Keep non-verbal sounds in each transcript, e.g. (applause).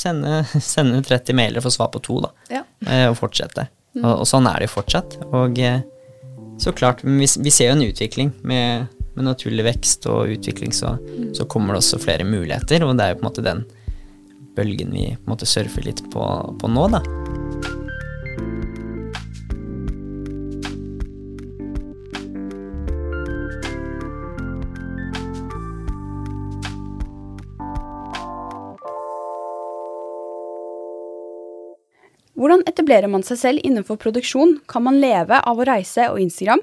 sende, sende 30 mailer og få svar på to, da. Ja. Eh, og fortsette. Og, og sånn er det jo fortsatt. Og eh, så klart, vi, vi ser jo en utvikling med, med naturlig vekst og utvikling, så, så kommer det også flere muligheter, og det er jo på en måte den bølgen vi på en måte surfer litt på, på nå, da. Hvordan etablerer man seg selv innenfor produksjon? Kan man leve av å reise og Instagram?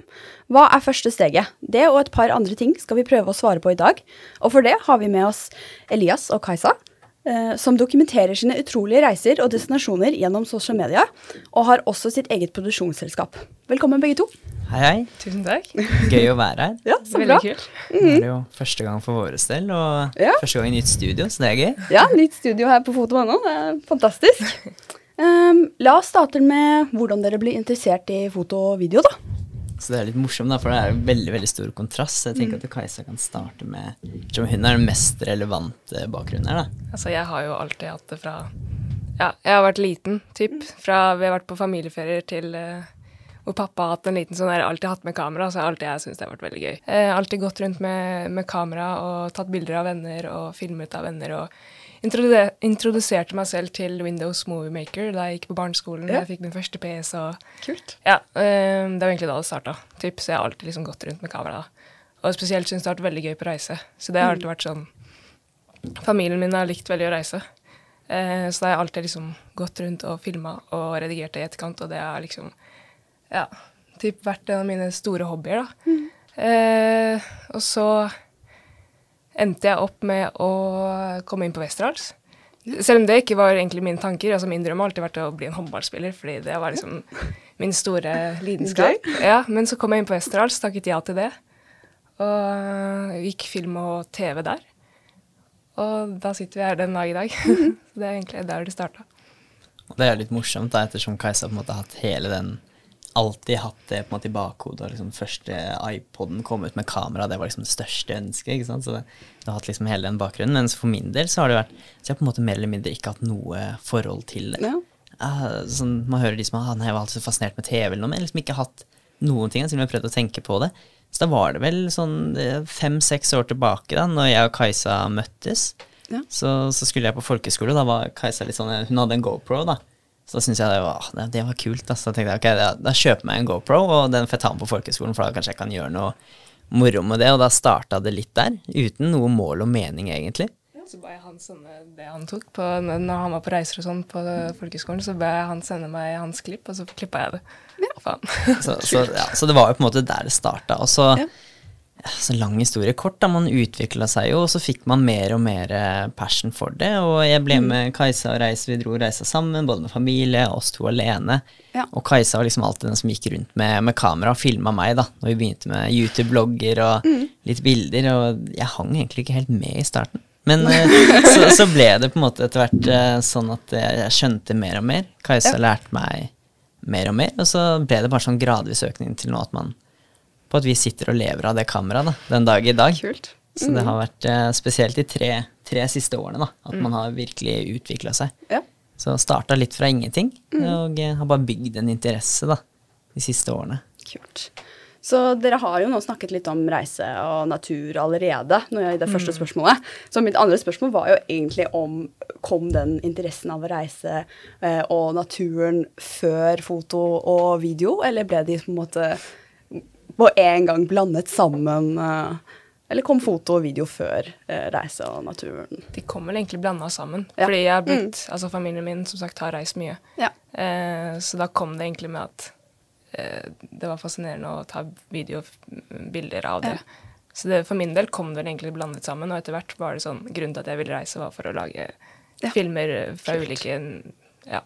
Hva er første steget? Det og et par andre ting skal vi prøve å svare på i dag. Og for det har vi med oss Elias og Kajsa, eh, som dokumenterer sine utrolige reiser og destinasjoner gjennom sosiale media, og har også sitt eget produksjonsselskap. Velkommen begge to. Hei, hei. Tusen takk. Gøy å være her. Ja, så Veldig bra. kult. Det er jo første gang for våre del, og Ja. første gang i nytt studio, så det er gøy. Ja, nytt studio her på foto.no. Det er fantastisk. (laughs) Um, la oss starte med hvordan dere blir interessert i foto og video, da. Så det er litt morsomt, da, for det er en veldig veldig stor kontrast. Så jeg tenker at Kajsa kan starte med Som hun er den mest relevante bakgrunnen her, da. Altså, jeg har jo alltid hatt det fra Ja, jeg har vært liten, typ. Fra vi har vært på familieferier til uh, hvor pappa har hatt en liten sånn der, alltid hatt med kamera, så har alltid jeg syntes det har vært veldig gøy. Jeg har alltid gått rundt med, med kamera og tatt bilder av venner og filmet av venner og introduserte meg selv til Windows Movie Maker da jeg gikk på barneskolen. Ja. Jeg fikk min første PS. og Kult. Ja, eh, det var egentlig da det starta. Typ, så jeg har alltid liksom gått rundt med kamera. Og spesielt syns det har vært veldig gøy på reise. Så det har alltid vært sånn Familien min har likt veldig å reise. Eh, så da har jeg alltid liksom gått rundt og filma og redigert det i etterkant, og det har liksom ja, typ vært en av mine store hobbyer, da. Eh, og så endte jeg opp med å komme inn på Westerdals. Selv om det ikke var egentlig mine tanker. altså Min drøm har alltid vært å bli en håndballspiller, fordi det var liksom min store lidenskap. Ja, men så kom jeg inn på Westerdals, takket ja til det. Og gikk film og TV der. Og da sitter vi her den dag i dag. (laughs) Så det er egentlig der det starta. Det er litt morsomt, da, ettersom Kajsa på en måte har hatt hele den Alltid hatt det på en måte i bakhodet. liksom Første iPoden kom ut med kamera, det var liksom det største ønsket. Så det, det har hatt liksom hele den bakgrunnen. Mens for min del så har det vært Så jeg har på en måte mer eller mindre ikke hatt noe forhold til det. Ja. Uh, sånn, man hører de som har ah, nei, jeg var alltid så fascinert med TV eller noe, men jeg liksom ikke hatt noen ting. Siden jeg har prøvd å tenke på det. Så da var det vel sånn fem-seks år tilbake, da når jeg og Kajsa møttes. Ja. Så, så skulle jeg på folkeskole, og da var Kajsa litt sånn Hun hadde en GoPro, da. Så da syntes jeg det var, det, det var kult. Da. Da tenkte jeg ok, da, da kjøper jeg meg en GoPro, og den får jeg ta med på folkeskolen, for da kanskje jeg kan gjøre noe moro med det. Og da starta det litt der, uten noe mål og mening, egentlig. Ja, Så ba jeg han sende det han tok på, når han var på reiser og sånn på folkeskolen, så ba jeg han sende meg hans klipp, og så klippa jeg det. Ja. Faen. Så, så, ja, så det var jo på en måte der det starta. Og så, Ja. Så lang historie kort, da. Man utvikla seg jo, og så fikk man mer og mer eh, passion for det. Og jeg ble med Kajsa og Reise, vi dro og reisa sammen, både med familie oss to alene. Ja. Og Kajsa var liksom alltid den som gikk rundt med, med kamera og filma meg, da, når vi begynte med YouTube-blogger og litt bilder. Og jeg hang egentlig ikke helt med i starten. Men (laughs) eh, så, så ble det på en måte etter hvert eh, sånn at jeg skjønte mer og mer. Kajsa Ja. lærte meg mer og mer, og så ble det bare sånn gradvis økning til nå at man på at vi sitter og lever av det kameraet da, den dag i dag. Kult. Så det har vært eh, spesielt de tre, tre siste årene da, at man har virkelig utvikla seg. Ja. Så starta litt fra ingenting, og eh, har bare bygd en interesse da, de siste årene. Kult. Så dere har jo nå snakket litt om reise og natur allerede når jeg, i det første spørsmålet. Så mitt andre spørsmål var jo egentlig om kom den interessen av å reise eh, og naturen før foto og video, eller ble de på en måte på en gang blandet sammen? Eh, eller kom foto og video før eh, reise og naturen? De kom vel egentlig blanda sammen. Ja. Fordi jeg har blitt, altså familien min som sagt har reist mye. Ja. Eh, så da kom det egentlig med at eh, det var fascinerende å ta videobilder av det. Ja. Så det, for min del kom det egentlig blandet sammen, og etter hvert var det sånn Grunnen til at jeg ville reise, var for å lage Ja. filmer fra ulike ja,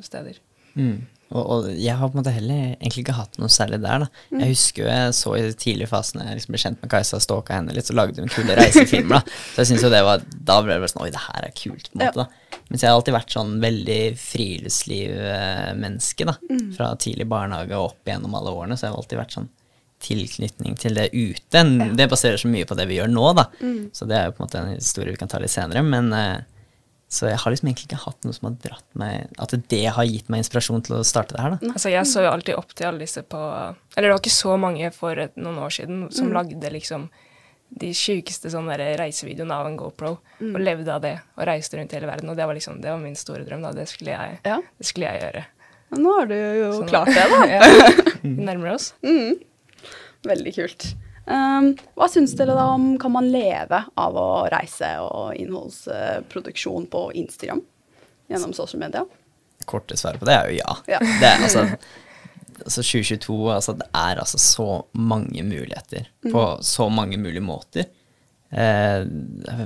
steder. Mm. Og, og jeg har på en måte heller egentlig ikke hatt noe særlig der. da. Mm. Jeg husker jo jeg så i de tidlige fasene jeg liksom ble kjent med Kajsa og stalka henne litt, så lagde hun kule reisefilmer. da. Så jeg synes jo det var, Da ble det bare sånn Oi, det her er kult. på en måte da. Mens jeg har alltid vært sånn veldig friluftslivmenneske. da. Mm. Fra tidlig barnehage og opp gjennom alle årene. Så jeg har alltid vært sånn tilknytning til det ute. Det baserer så mye på det vi gjør nå, da. Mm. Så det er jo på en måte en historie vi kan ta litt senere. Men eh, Så jeg har liksom egentlig ikke hatt noe som har dratt meg At det har gitt meg inspirasjon til å starte det her, da. Altså, jeg så jo alltid opp til alle disse på Eller det var ikke så mange for et, noen år siden som lagde liksom de sjukeste sånne reisevideoene av en GoPro, og levde av det, og reiste rundt hele verden. Og det var liksom, det var min store drøm, da. Det skulle jeg, Ja. det skulle jeg gjøre. Men Nå har du jo sånn, klart det, da. (laughs) ja. (laughs) Vi nærmer oss. Veldig kult. Um, hva syns dere da om kan man leve av å reise og innholdsproduksjon på Instagram gjennom social media? Korte svaret på det er jo ja. Ja. Det er altså altså 2022, altså det er altså så mange muligheter på så mange mulige måter. Eh,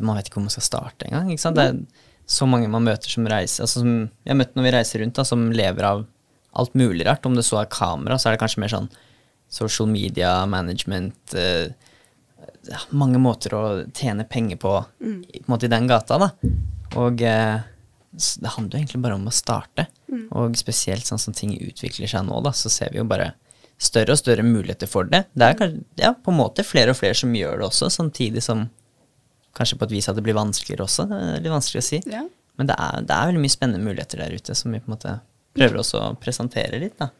man vet ikke hvor man skal starte engang. ikke sant? Det er så mange man møter som reiser, altså som jeg har møtt når vi reiser rundt, da, som lever av alt mulig rart. Om det så er kamera, så er det kanskje mer sånn social media, management eh, Mange måter å tjene penger på, i, på måte i den gata, da. Og eh, det handler jo egentlig bare om å starte. Og spesielt sånn som ting utvikler seg nå, da, så ser vi jo bare større og større muligheter for det. Det er kanskje, ja, på en måte flere og flere som gjør det også, samtidig som kanskje på et vis at det blir vanskeligere også. Det er litt vanskelig å si. Ja. Men det er, det er veldig mye spennende muligheter der ute som vi på en måte prøver også å presentere litt, da.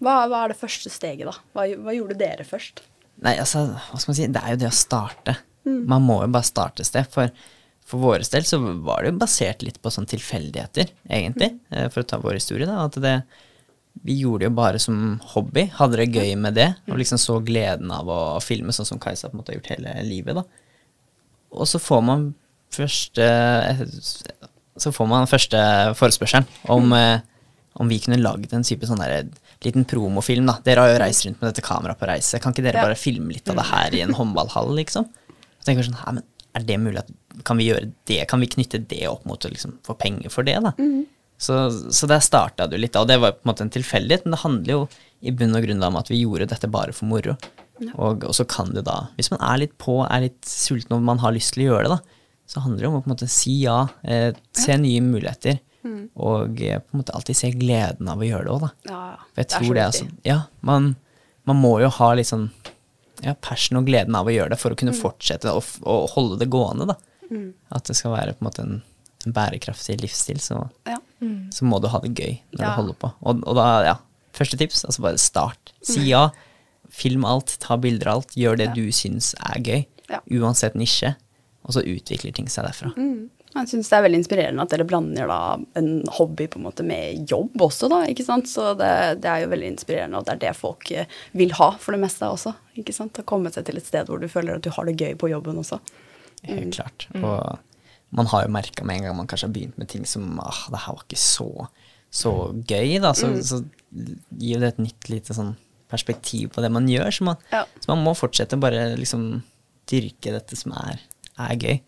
Hva, hva er det første steget, da? Hva, hva gjorde dere først? Nei, altså, hva skal man si, det er jo det å starte. Man må jo bare starte et sted. For, for vår del så var det jo basert litt på sånn tilfeldigheter, egentlig, mm. for å ta vår historie, da. At det, vi gjorde det jo bare som hobby, hadde det gøy med det, og liksom så gleden av å filme, sånn som Kajsa på en måte har gjort hele livet, da. Og så får man første Så får man første forespørselen om, mm. om vi kunne lagd en type sånn der, liten promofilm. da. Dere har jo reist rundt med dette kameraet på reise. Kan ikke dere Ja. bare filme litt av det her i en håndballhall, liksom? Så tenker jeg sånn, «Hæ, men Er det mulig at Kan vi gjøre det? Kan vi knytte det opp mot å liksom få penger for det, da? Så, så der starta du litt, og det var på en måte en tilfeldighet, men det handler jo i bunn og grunn om at vi gjorde dette bare for moro. Og, og så kan det da, hvis man er litt på, er litt sulten og man har lyst til å gjøre det, da, så handler det om å på en måte si ja, eh, se nye muligheter, og eh, på en måte alltid se gleden av å gjøre det òg, da. Ja, For jeg det er tror så det er sånn Ja, man, man må jo ha litt sånn ja, passion og gleden av å gjøre det for å kunne fortsette å, å holde det gående, da. At det skal være på en måte en, en bærekraftig livsstil, så, Ja. så må du ha det gøy når Ja. du holder på. Og, og da, ja, første tips, altså bare start. Si ja. Film alt, ta bilder av alt, gjør det Ja. du syns er gøy. Ja. Uansett nisje. Og så utvikler ting seg derfra. Jeg syns det er veldig inspirerende at dere blander da en hobby på en måte med jobb også, da. ikke sant? Så det, det er jo veldig inspirerende, og det er det folk eh, vil ha for det meste også. ikke sant? Å komme seg til et sted hvor du føler at du har det gøy på jobben også. Helt klart. Og man har jo merka med en gang man kanskje har begynt med ting som ah, det her var ikke så, så gøy, da, så, så gir det et nytt lite sånn perspektiv på det man gjør. Så man, Ja. så man må fortsette å bare liksom dyrke dette som er, er gøy.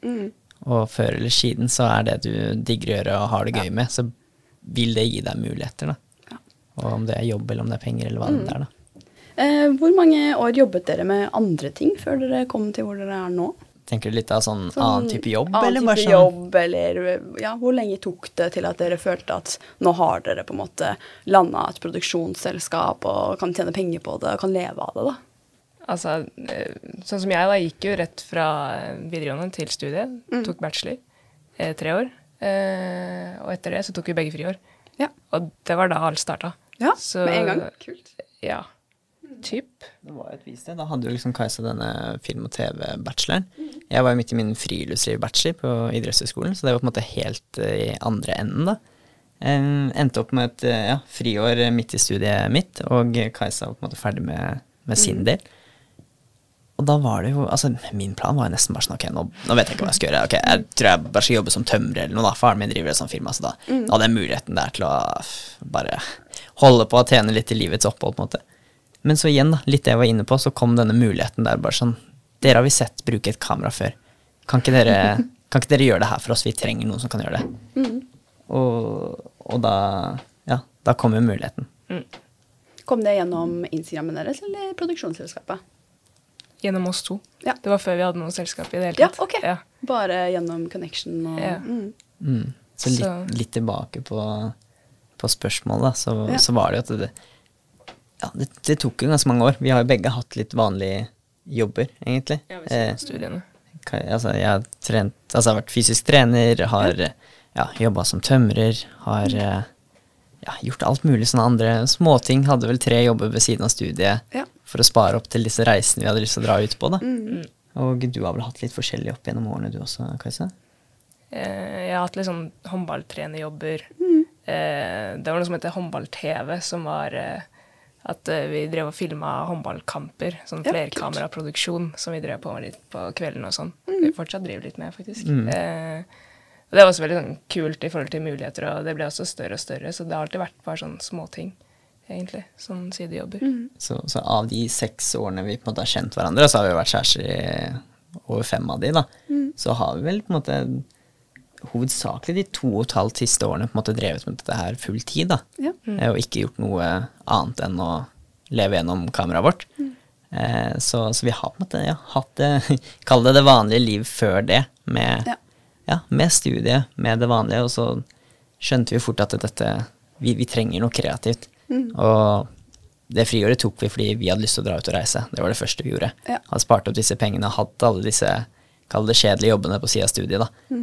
Og før eller siden så er det du digger å gjøre og har det gøy med, så vil det gi deg muligheter, da. Ja. Og om det er jobb, eller om det er penger, eller hva det er, da. Eh, hvor mange år jobbet dere med andre ting før dere kom til hvor dere er nå? Tenker du litt av sånn, Sånn annen type jobb, annen eller type sånn jobb, eller ja, hvor lenge tok det til at dere følte at nå har dere på en måte landa et produksjonsselskap og kan tjene penger på det og kan leve av det, da? Altså, eh, sånn som jeg da, gikk jo rett fra eh, videregående til studiet. Tok bachelor. Eh, tre år. Eh, og etter det så tok vi begge friår. Ja. Og det var da alt starta. Ja, Så- med en gang. Kult. Ja. Typ. Det var jo et vis det. Da hadde jo liksom Kajsa denne film- og TV-bacheloren. Jeg var jo midt i min friluftsliv-bachelor på idrettshøyskolen, så det var på en måte helt eh, i andre enden, da. Eh, endte opp med et ja, friår midt i studiet mitt, og Kajsa var på en måte ferdig med, med sin del. Og da var det jo Altså, min plan var jo nesten bare sånn Ok, nå, nå vet jeg ikke hva jeg skal gjøre. Ok, Jeg tror jeg bare skal jobbe som tømrer eller noe, da. Faren min driver et sånt firma, så da, da hadde jeg muligheten der til å bare holde på og tjene litt til livets opphold, på en måte. Men så igjen, da, litt det jeg var inne på, så kom denne muligheten der bare sånn Dere har vi sett bruke et kamera før. Kan ikke dere, (laughs) kan ikke dere gjøre det her for oss? Vi trenger noen som kan gjøre det. Og, og da Ja, da kom jo muligheten. Kom det gjennom Instagrammen deres eller produksjonsselskapet? Gjennom oss to. Ja. Det var før vi hadde noe selskap i det hele tatt. Ja, ok. Ja. Bare gjennom connection og Ja. mm. Mm. Så litt, Så- litt tilbake på, på spørsmålet, så, Ja. så var det jo at det Ja, det, det tok jo ganske mange år. Vi har jo begge hatt litt vanlige jobber, egentlig. Ja, vi Eh, studiene. Altså, jeg har trent Altså, jeg har vært fysisk trener, har ja, jobba som tømrer, har eh, ja, gjort alt mulig sånne andre småting. Hadde vel tre jobber ved siden av studiet Ja. For å spare opp til disse reisene vi hadde lyst til å dra ut på. da. Mm. Og du har vel hatt litt forskjellig opp gjennom årene du også, Kajsa? Eh, jeg har hatt litt sånn håndballtrenerjobber. Mm. Eh, det var noe som heter håndball-TV, som var eh, at vi drev og filma håndballkamper. Sånn Ja, flerkameraproduksjon som vi drev på litt på kvelden og sånn. Mm. Vi fortsatt driver litt med, faktisk. Eh, og det var også veldig sånn kult i forhold til muligheter, og det ble også større og større. Så det har alltid vært bare sånne småting, egentlig. som sidejobber. Mm. Så, så av de seks årene vi på en måte har kjent hverandre, så har vi vært kjærester i over fem av de, da. Så har vi vel på en måte hovedsakelig de to og et halvt siste årene på en måte drevet med dette her full tid, da. Ja. Mm. Og ikke gjort noe annet enn å leve gjennom kameraet vårt. Eh, så, så vi har på en måte ja, hatt det (laughs) Kall det det vanlige liv før det, med, Ja. ja, med studiet, med det vanlige, og så skjønte vi fort at dette Vi, vi trenger noe kreativt. Og det friåret tok vi fordi vi hadde lyst til å dra ut og reise. Det var det første vi gjorde. Ja. Hadde spart opp disse pengene, hatt alle disse kall det kjedelige jobbene på sida av studiet. da.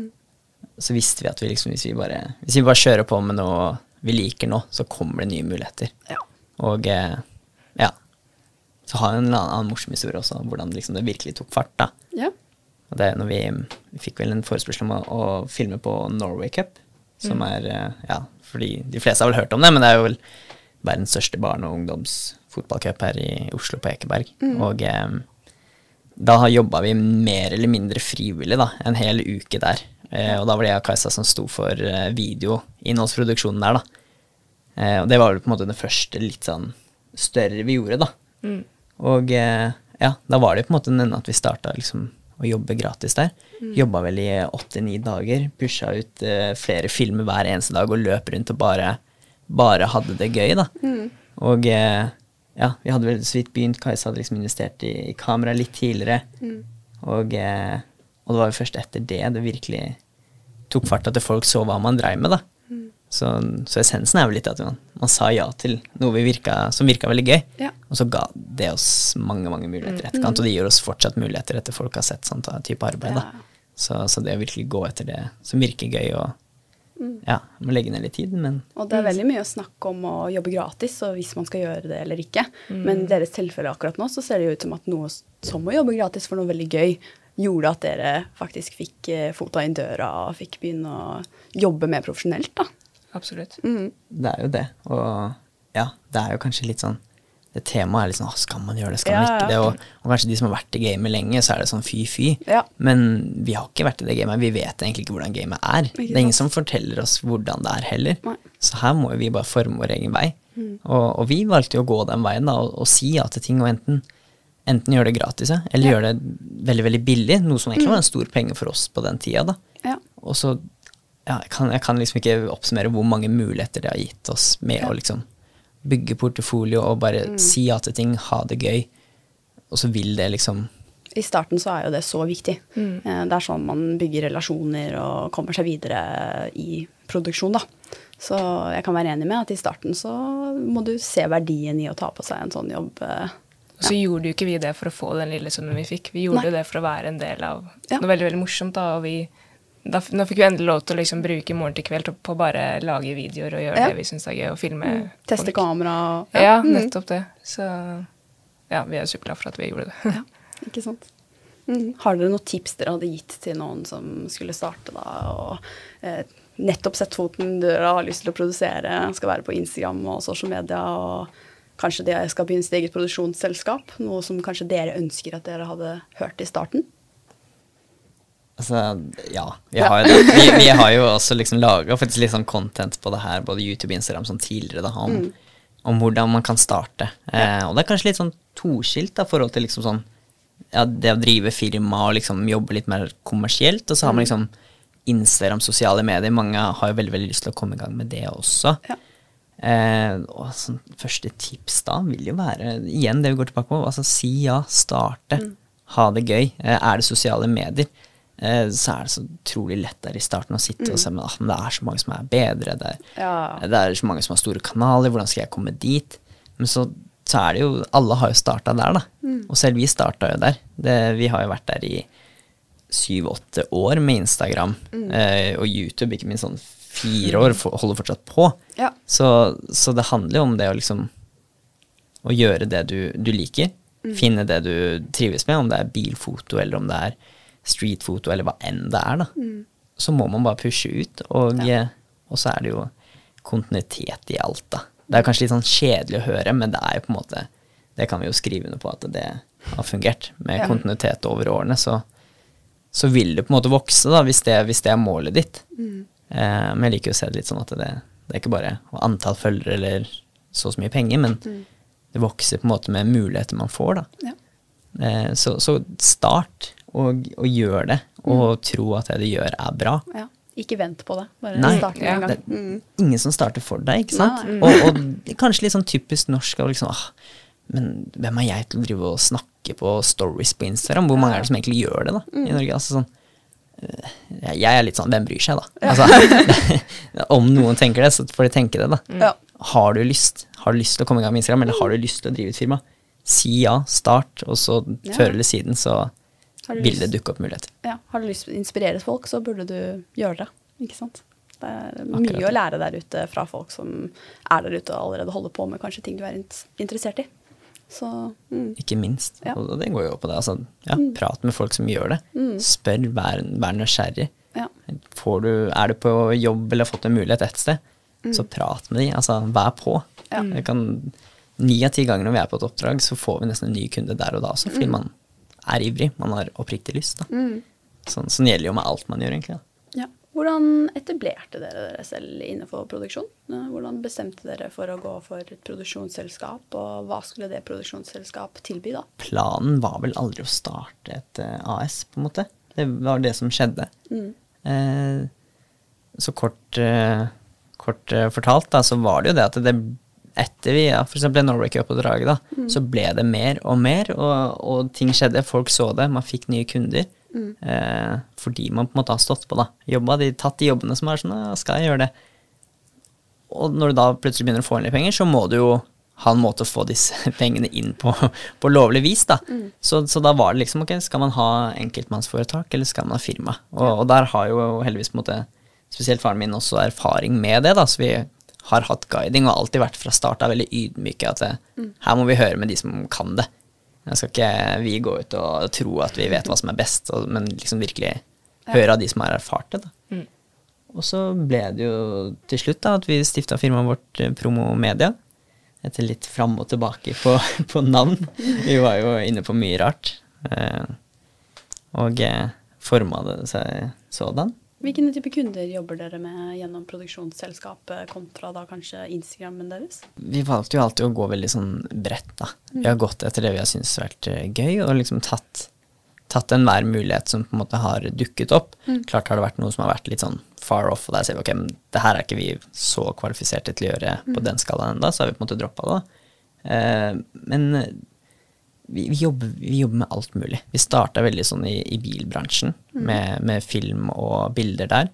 Så visste vi at vi liksom, hvis, vi bare, hvis vi bare kjører på med noe vi liker nå, så kommer det nye muligheter. Ja. Og eh, ja. Så har jeg en annen, morsom historie også, hvordan liksom det virkelig tok fart. da. Ja. Og det er når vi, vi fikk vel en forespørsel om å, å filme på Norway Cup, som er eh, Ja, fordi de fleste har vel hørt om det, men det er jo vel verdens største barne- og ungdomsfotballcup her i Oslo, på Ekeberg. Og eh, da jobba vi mer eller mindre frivillig da, en hel uke der. Eh, og da var det jeg og Kajsa som sto for eh, videoinnholdsproduksjonen der, da. Eh, og det var vel på en måte det første litt sånn større vi gjorde, da. Og eh, ja, da var det på en måte den at vi starta liksom å jobbe gratis der. Jobba vel i åtte-ni dager. Pusha ut eh, flere filmer hver eneste dag og løp rundt og bare, bare hadde det gøy, da. Og eh, ja, vi hadde vel så vidt begynt. Kajsa hadde liksom investert i, i kamera litt tidligere. Og, eh, og det var jo først etter det det virkelig tok fart at folk så hva man dreiv med, da. Så, så essensen er vel litt at man, man sa ja til noe vi virka, som virka veldig gøy. Ja. Og så ga det oss mange mange muligheter i etterkant, og det gir oss fortsatt muligheter etter folk har sett sånn type arbeid. Ja. Da. Så, så det å virkelig gå etter det som virker gøy, og ja, må legge ned litt tid, men Og det er veldig mye å snakke om å jobbe gratis, og hvis man skal gjøre det eller ikke. Men i deres tilfelle akkurat nå så ser det jo ut som at noe som å jobbe gratis for noe veldig gøy, gjorde at dere faktisk fikk eh, fota inn døra og fikk begynne å jobbe mer profesjonelt, da. Absolutt. det er jo det. Og ja, det er jo kanskje litt sånn det temaet er litt sånn skal man gjøre det, skal man ikke ja. det? Og, og kanskje de som har vært i gamet lenge, så er det sånn fy, fy. Ja. Men vi har ikke vært i det gamet. Vi vet egentlig ikke hvordan gamet er. Det er ingen som forteller oss hvordan det er heller. Nei. Så her må vi bare forme vår egen vei. Mm. Og, og vi valgte jo å gå den veien da, og, og si ja til ting, og enten, enten gjøre det gratis, ja, eller gjøre det veldig, veldig billig, noe som egentlig var en stor penge for oss på den tida. da. Ja. Og så ja, jeg, kan, jeg kan liksom ikke oppsummere hvor mange muligheter det har gitt oss med å liksom bygge portefolio og bare si ja til ting, ha det gøy, og så vil det liksom I starten så er jo det så viktig. Mm. Det er sånn man bygger relasjoner og kommer seg videre i produksjon, da. Så jeg kan være enig med at i starten så må du se verdien i å ta på seg en sånn jobb. Ja. Og så gjorde jo ikke vi det for å få den lille summen vi fikk. Vi gjorde Nei. det for å være en del av Ja. noe veldig veldig morsomt. da, og vi, da, Nå fikk vi endelig lov til å liksom bruke morgen til kveld på å bare lage videoer og gjøre Ja. det vi syns er gøy, og filme. Teste kamera og Ja, ja, nettopp det. Så ja, vi er superglade for at vi gjorde det. Ja, ikke sant. Mm. Har dere noen tips dere hadde gitt til noen som skulle starte da, og eh, nettopp sett foten døra, har lyst til å produsere, skal være på Instagram og sosiale medier, og kanskje de skal begynne sitt eget produksjonsselskap? Noe som kanskje dere ønsker at dere hadde hørt i starten? Altså, ja, vi har jo det. Vi, vi har jo også liksom laga litt sånn content på det her, både YouTube og Instagram, som tidligere, da, om, Mm. om hvordan man kan starte. Eh, og det er kanskje litt sånn toskilt da, forhold til liksom sånn ja, det å drive firma og liksom jobbe litt mer kommersielt, og så har Mm. man liksom Instagram, sosiale medier. Mange har jo veldig, veldig lyst til å komme i gang med det også. Ja. Eh, og sånn, første tips da vil jo være, igjen det vi går tilbake på, altså si ja, starte, Mm. ha det gøy. Eh, er det sosiale medier, så er det så utrolig lett der i starten å sitte og se men, ah, men det er så mange som er bedre, det er, Mm. Ja. det er så mange som har store kanaler, hvordan skal jeg komme dit? Men så, så er det jo, alle har jo starta der da, Mm. og selv vi starta jo der. Det, vi har jo vært der i syv-åtte år med Instagram eh, og YouTube, ikke minst sånn fire år, for, holder fortsatt på. Ja. Så, så det handler jo om det å liksom Å gjøre det du, du liker. Finne det du trives med, om det er bilfoto eller om det er streetfoto eller hva enn det er, da. Så må man bare pushe ut, og, Ja. eh, og så er det jo kontinuitet i alt, da. Det er kanskje litt sånn kjedelig å høre, men det er jo på en måte Det kan vi jo skrive under på at det har fungert. Med Ja. kontinuitet over årene, så, så vil det på en måte vokse, da, hvis det, hvis det er målet ditt. Eh, men jeg liker jo å se det litt sånn at det, det er ikke bare antall følgere eller så og så mye penger, men det vokser på en måte med muligheter man får, da. Ja. Eh, så, så start, og, og gjør det, og tro at det du gjør er bra. ja. Ikke vent på det. Bare Nei, start med ja. en gang. Det, Mm. ingen som starter for deg, ikke sant? Nei. Og, og er kanskje litt sånn typisk norsk og liksom, ah, men hvem er jeg til å drive og snakke på stories på Instagram? Hvor mange er det som egentlig gjør det da, Mm. i Norge? Altså sånn, eh, jeg er litt sånn, hvem bryr seg da? Altså, (laughs) om noen tenker det, så får de tenke det da. Ja. Har du lyst? Har du lyst til å komme i gang med Instagram, eller har du lyst til å drive et firma? Si ja, start, og så Ja. før eller siden så du vil det dukke opp muligheter. ja. Har du lyst til å inspirere folk, så burde du gjøre det. Ikke sant? Det er mye Akkurat. å lære der ute fra folk som er der ute og allerede holder på med kanskje ting du er interessert i. Så mm. Ikke minst. Ja. Og det går jo på det. Altså, ja, Prat med folk som gjør det. Spør, vær, vær nysgjerrig. ja. Får du, er du på jobb eller har fått en mulighet et sted, så prat med de. Altså, vær på. Ni av ti ganger når vi er på et oppdrag, så får vi nesten en ny kunde der og da også, fordi man er ivrig. Man har oppriktig lyst. Da. Sånn, sånn gjelder jo med alt man gjør, egentlig. Ja. Hvordan etablerte dere dere selv innenfor produksjon? Eh, Hvordan bestemte dere for å gå for et produksjonsselskap, og hva skulle det produksjonsselskap tilby, da? Planen var vel aldri å starte et eh, AS, på en måte. Det var det som skjedde. Eh, så kort, eh, kort fortalt, da, så var det jo det at det etter vi ja, eksempel Norway Cup-oppdraget, da, så ble det mer og mer, og, og ting skjedde. Folk så det, man fikk nye kunder. Eh, fordi man på en måte har stått på, da. Jobba, de, tatt de jobbene som er sånn, ja, skal jeg gjøre det? Og når du da plutselig begynner å få inn litt penger, så må du jo ha en måte å få disse (laughs) pengene inn på, på lovlig vis, da. Så, så da var det liksom, ok, skal man ha enkeltmannsforetak, eller skal man ha firma? Og, og der har jo heldigvis på en måte, spesielt faren min også erfaring med det, da, så vi har hatt guiding og alltid vært fra start av veldig ydmyke at det, her må vi høre med de som kan det. Jeg skal ikke vi gå ut og tro at vi vet hva som er best, og, men liksom virkelig høre av de som har erfart det. da. Og så ble det jo til slutt da, at vi stifta firmaet vårt Promomedia, Promo Media. Etter litt fram og tilbake på, (laughs) på navn. Vi var jo inne på mye rart. Eh, og eh, forma det seg sådan. Hvilken type kunder jobber dere med gjennom produksjonsselskapet kontra da kanskje Instagrammen deres? Vi valgte jo alltid å gå veldig sånn bredt, da. Vi har gått etter det vi har syntes har vært eh, gøy, og liksom tatt, tatt enhver mulighet som på en måte har dukket opp. Klart har det vært noe som har vært litt sånn far off, og der ser vi ok, men det her er ikke vi så kvalifiserte til å gjøre på den skalaen ennå, så har vi på en måte droppa det. Eh, men vi, vi, jobber, vi jobber med alt mulig. Vi starta veldig sånn i, i bilbransjen, med, med film og bilder der.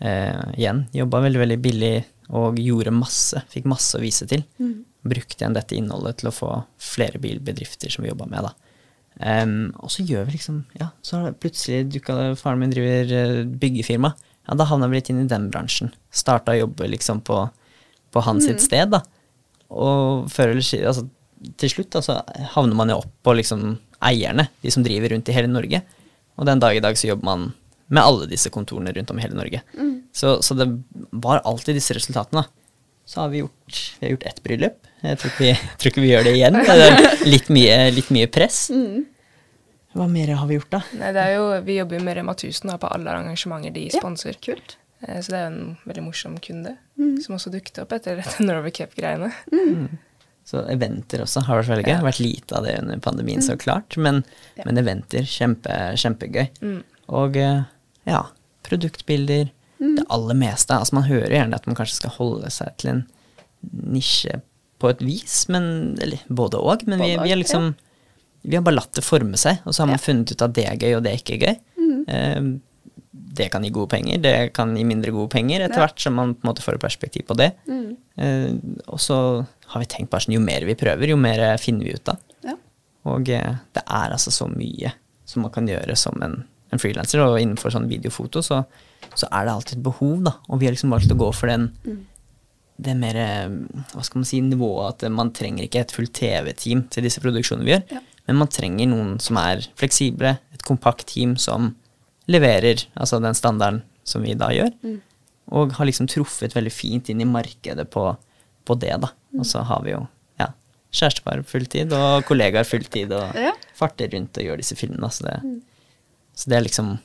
Eh, igjen, jobba veldig, veldig billig og gjorde masse. Fikk masse å vise til. Brukte igjen dette innholdet til å få flere bilbedrifter som vi jobba med, da. Um, og så gjør vi liksom Ja, så har det plutselig dukka Faren min driver eh, byggefirma. Ja, da havna vi litt inn i den bransjen. Starta å jobbe liksom på, på hans sitt sted, da. Og før eller siden altså, Til slutt da, så havner man jo opp på liksom eierne, de som driver rundt i hele Norge. Og den dag i dag så jobber man med alle disse kontorene rundt om i hele Norge. Så, så det var alltid disse resultatene. Så har vi gjort, vi har gjort ett bryllup. Jeg tror ikke vi, (laughs) tror ikke vi gjør det igjen. Det er litt mye, litt mye press. Hva mer har vi gjort, da? Nei, det er jo, vi jobber jo med Rema 1000 da, på alle arrangementer de sponser. Kult. Eh, Så det er jo en veldig morsom kunde, som også dukket opp etter dette Norway Cup-greiene. Så eventer også har vært veldig gøy. Det har vært lite av det under pandemien, så klart. Men, men eventer, kjempe, kjempegøy. Og eh, ja, produktbilder. Det aller meste. Altså Man hører gjerne at man kanskje skal holde seg til en nisje på et vis, men Eller både og. Men vi, Både vi, vi, er liksom, vi har bare latt det forme seg, og så har man funnet ut at det er gøy, og det er ikke gøy. Eh, det kan gi gode penger, det kan gi mindre gode penger, etter Ja. hvert som man på en måte får et perspektiv på det. Eh, og så har vi tenkt bare sånn, jo mer vi prøver, jo mer finner vi ut av. Ja. Og eh, det er altså så mye som man kan gjøre som en, en frilanser, og innenfor sånn videofoto så, så er det alltid et behov, da. Og vi har liksom valgt å gå for den det mer eh, hva skal man si, nivået at man trenger ikke et fullt TV-team til disse produksjonene vi gjør, Ja. men man trenger noen som er fleksible, et kompakt team som leverer altså den standarden som vi da gjør, og har liksom truffet veldig fint inn i markedet på, på det, da. Og så har vi jo ja, kjærestepar fulltid og kollegaer fulltid og Ja. farter rundt og gjør disse filmene. Så det, så det er liksom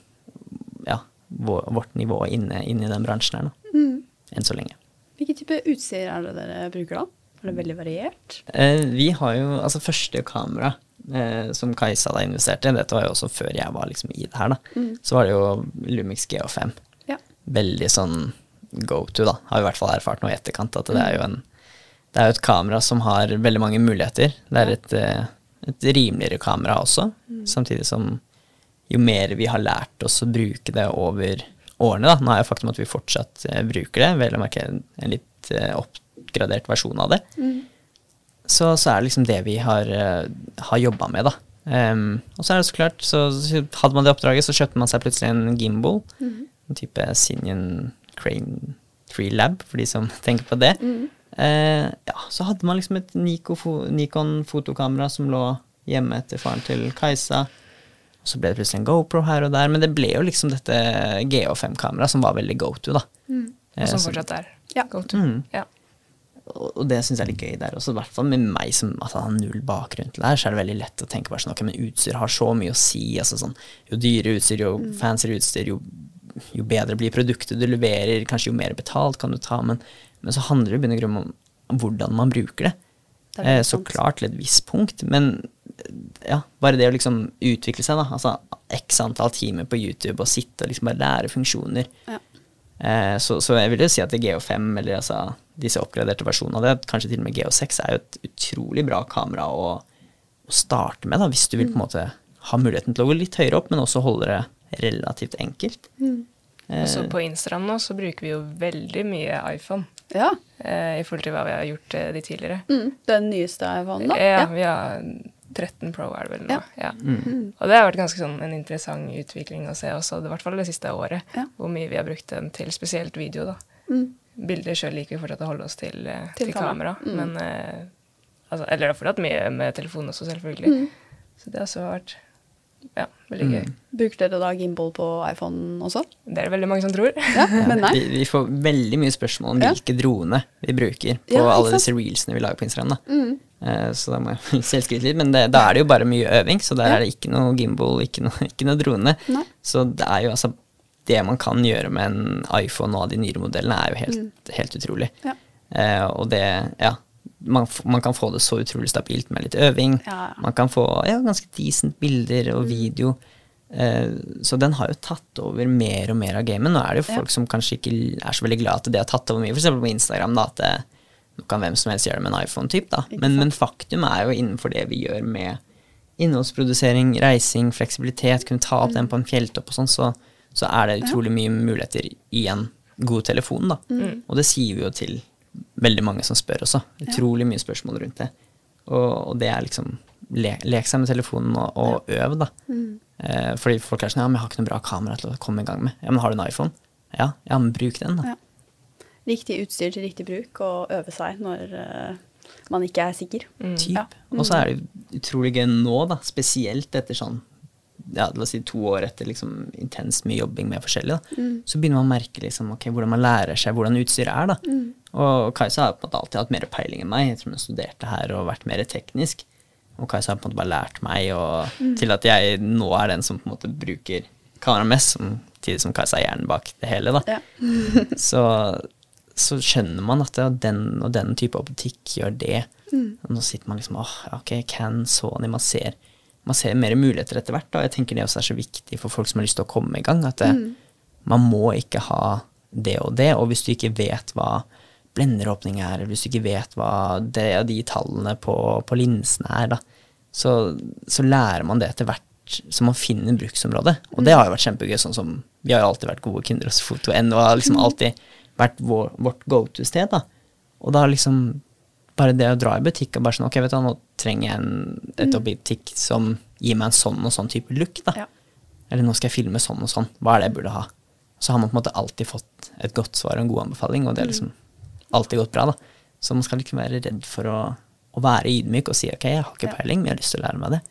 ja, vårt nivå inne, inne i den bransjen her, da. Enn så lenge. Hvilken type utstyr er det dere bruker da? Er det veldig variert? Eh, vi har jo altså første kamera eh, som Kajsa da investerte i, dette var jo også før jeg var liksom i det her, da. Så var det jo Lumix GH5. Ja. Veldig sånn go to, da. Har vi i hvert fall erfart nå i etterkant at det er jo en det er jo et kamera som har veldig mange muligheter. Det er et, eh, et rimeligere kamera også, samtidig som jo mer vi har lært oss å bruke det over årene, da. Nå er jo faktum at vi fortsatt eh, bruker det, vel å merke en, litt eh, oppgradert versjon av det så, så er det liksom det vi har, uh, har jobba med, da. Um, og så er det så klart, så hadde man det oppdraget, så kjøpte man seg plutselig en gimbal. En type Sinian Crane Free Lab, for de som (laughs) tenker på det. Eh, ja, så hadde man liksom et Nikon fotokamera som lå hjemme etter faren til Kajsa. Og så ble det plutselig en GoPro her og der, men det ble jo liksom dette GH5-kameraet som var veldig go to, da. Og Eh, som fortsatt er Ja. go to. Mm. Ja. og og det syns jeg er litt gøy der også, i hvert fall med meg som altså, har null bakgrunn til det her, så er det veldig lett å tenke bare sånn, ok, men utstyr har så mye å si, altså sånn, jo dyrere utstyr, jo fancyere utstyr, jo, jo bedre blir produktet du leverer, kanskje jo mer betalt kan du ta, men, men så handler det i bunn og grunn om, hvordan man bruker det. Det Eh, så sant. klart til et visst punkt, men ja, bare det å liksom utvikle seg, da, altså x antall timer på YouTube og sitte og liksom bare lære funksjoner, Ja. Eh, så, så jeg vil jo si at det GH5, eller altså disse oppgraderte versjonene av det, kanskje til og med GO6, er jo et utrolig bra kamera å, å starte med, da, hvis du vil på en måte ha muligheten til å gå litt høyere opp, men også holde det relativt enkelt. Eh, Og så på Instagram nå så bruker vi jo veldig mye iPhone. Ja. Eh, I forhold til hva vi har gjort eh, de tidligere. Mm. Den nyeste iPhonen, da? Ja, vi har 13 Pro er det vel nå. Ja. Og det har vært ganske sånn en interessant utvikling å se også, i hvert fall det siste året. Ja. Hvor mye vi har brukt den til, spesielt video, da. Bilder sjøl liker vi fortsatt å holde oss til, eh, Til til, kamera. kamera. Men altså, Eller det har fortsatt mye med telefon også, selvfølgelig. Så det har også vært ja, veldig gøy. Bruker dere da gimbal på iPhone også? Det er det veldig mange som tror. Ja, men nei. vi, vi får veldig mye spørsmål om Ja. hvilke drone vi bruker på Ja, alle disse reelsene vi lager på Instagram. Da. Eh, så da må jeg (laughs) selvskryte litt, men det, da er det jo bare mye øving, så der Ja. er det ikke noe gimbal, ikke noe, (laughs) ikke noe drone. Nei. Så det er jo altså Det man kan gjøre med en iPhone og av de nyere modellene, er jo helt, helt utrolig. Ja. Eh, og det Ja. Man, man kan få det så utrolig stabilt med litt øving. Ja. Man kan få ja, ganske decent bilder og video. Uh, så den har jo tatt over mer og mer av gamet. Nå er det jo Ja. folk som kanskje ikke er så veldig glad at det har tatt over mye, f.eks. på Instagram. da, at det, nå kan hvem som helst gjøre det med en iPhone-typ. da. Men, men faktum er jo innenfor det vi gjør med innholdsprodusering, reising, fleksibilitet, kunne ta opp den på en fjelltopp og sånn, så, så er det utrolig mye muligheter i en god telefon. da. Og det sier vi jo til veldig mange som spør også. Utrolig mye spørsmål rundt det. Og, og det er liksom le, Lek seg med telefonen og, og øv, da. Eh, fordi folk er sånn Ja, men jeg har ikke noe bra kamera til å komme i gang med. Ja, men har du en iPhone? Ja, ja men bruk den, da. Ja. Riktig utstyr til riktig bruk, og øve seg når uh, man ikke er sikker. Typ. Ja. Og så er det utrolig gøy nå, da, spesielt etter sånn ja, la oss si to år etter liksom intenst mye jobbing med forskjellig, da, så begynner man å merke liksom, ok, hvordan man lærer seg hvordan utstyr er. da. Og Kajsa har på en måte alltid hatt mer peiling enn meg, tror hun studerte her og vært mer teknisk. Og Kajsa har på en måte bare lært meg og, til at jeg nå er den som på en måte bruker kamera mest, samtidig som Kajsa er hjernen bak det hele. da. Ja. (laughs) (laughs) så, så skjønner man at den og den type optikk gjør det. Og nå sitter man liksom åh, ok, Can, Sony, man ser, man ser mer muligheter etter hvert. Da. Jeg tenker det også er så viktig for folk som har lyst til å komme i gang, at det, man må ikke ha det og det. Og hvis du ikke vet hva blenderåpning er, eller hvis du ikke vet hva det de tallene på, på linsene er, da, så, så lærer man det etter hvert så man finner bruksområde. Og det har jo vært kjempegøy. sånn som Vi har jo alltid vært gode kunder hos Foto.no og har liksom alltid vært vår, vårt go to-sted. da. Og da liksom bare det å dra i butikk og bare sånn Ok, vet du nå trenger jeg en, et butikk som gir meg en sånn og sånn type look. da. Ja. Eller nå skal jeg filme sånn og sånn. Hva er det jeg burde ha? Så har man på en måte alltid fått et godt svar og en god anbefaling, og det er liksom alltid gått bra, da. Så man skal ikke være redd for å, å være ydmyk og si ok, jeg har ikke peiling, men jeg har lyst til å lære meg det.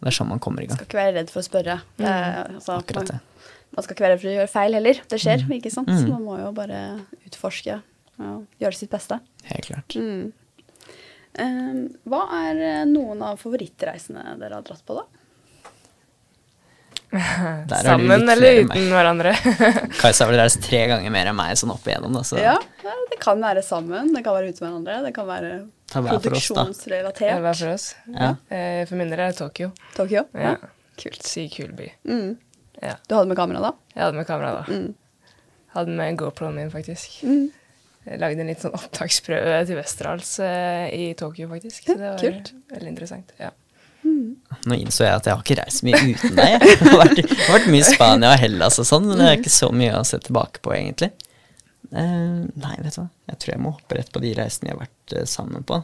Det er sånn man kommer i gang. Skal ikke være redd for å spørre. Mm. Eh, altså, Akkurat det. Man, man skal ikke være redd for å gjøre feil heller. Det skjer, ikke sant. Mm. Man må jo bare utforske og gjøre sitt beste. Helt klart. Mm. Eh, hva er eh, noen av favorittreisene dere har dratt på, da? Der Sammen eller uten meg. hverandre? (laughs) Kajsa har vel reist tre ganger mer enn meg sånn opp igjennom, da, så Ja, det kan være sammen, det kan være uten hverandre, det kan være produksjonsrelatert. hver for oss, Ja. Ja. Eh, For min del er det Tokyo. Tokyo? Ja. Ja. Kult. Sykt kul by. Mm. Ja. Du hadde med kamera da? Jeg hadde med kamera da. Mm. Hadde med GoPro-en min, faktisk. Mm. Jeg lagde en litt sånn opptaksprøve til Westerdals eh, i Tokyo, faktisk. Så det var kult. veldig interessant. Ja. Nå innså jeg at jeg har ikke reist mye uten deg. Jeg har vært, jeg har vært mye i Spania og Hellas og sånn, men det er ikke så mye å se tilbake på, egentlig. Uh, nei, vet du hva. Jeg tror jeg må hoppe rett på de reisene vi har vært uh, sammen på.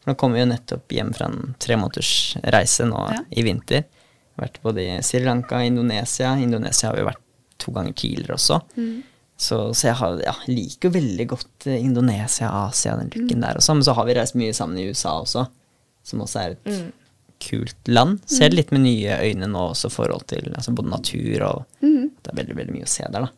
For nå kommer vi jo nettopp hjem fra en tre måneders reise nå Ja. i vinter. Vært både i Sri Lanka og Indonesia. Indonesia har vi vært to ganger tidligere også. Så, så jeg har, ja, liker jo veldig godt eh, Indonesia, Asia, den lykken der også. Men så har vi reist mye sammen i USA også, som også er et kult land. Ser litt med nye øyne nå også i forhold til altså både natur og Det er veldig, veldig mye å se der, da.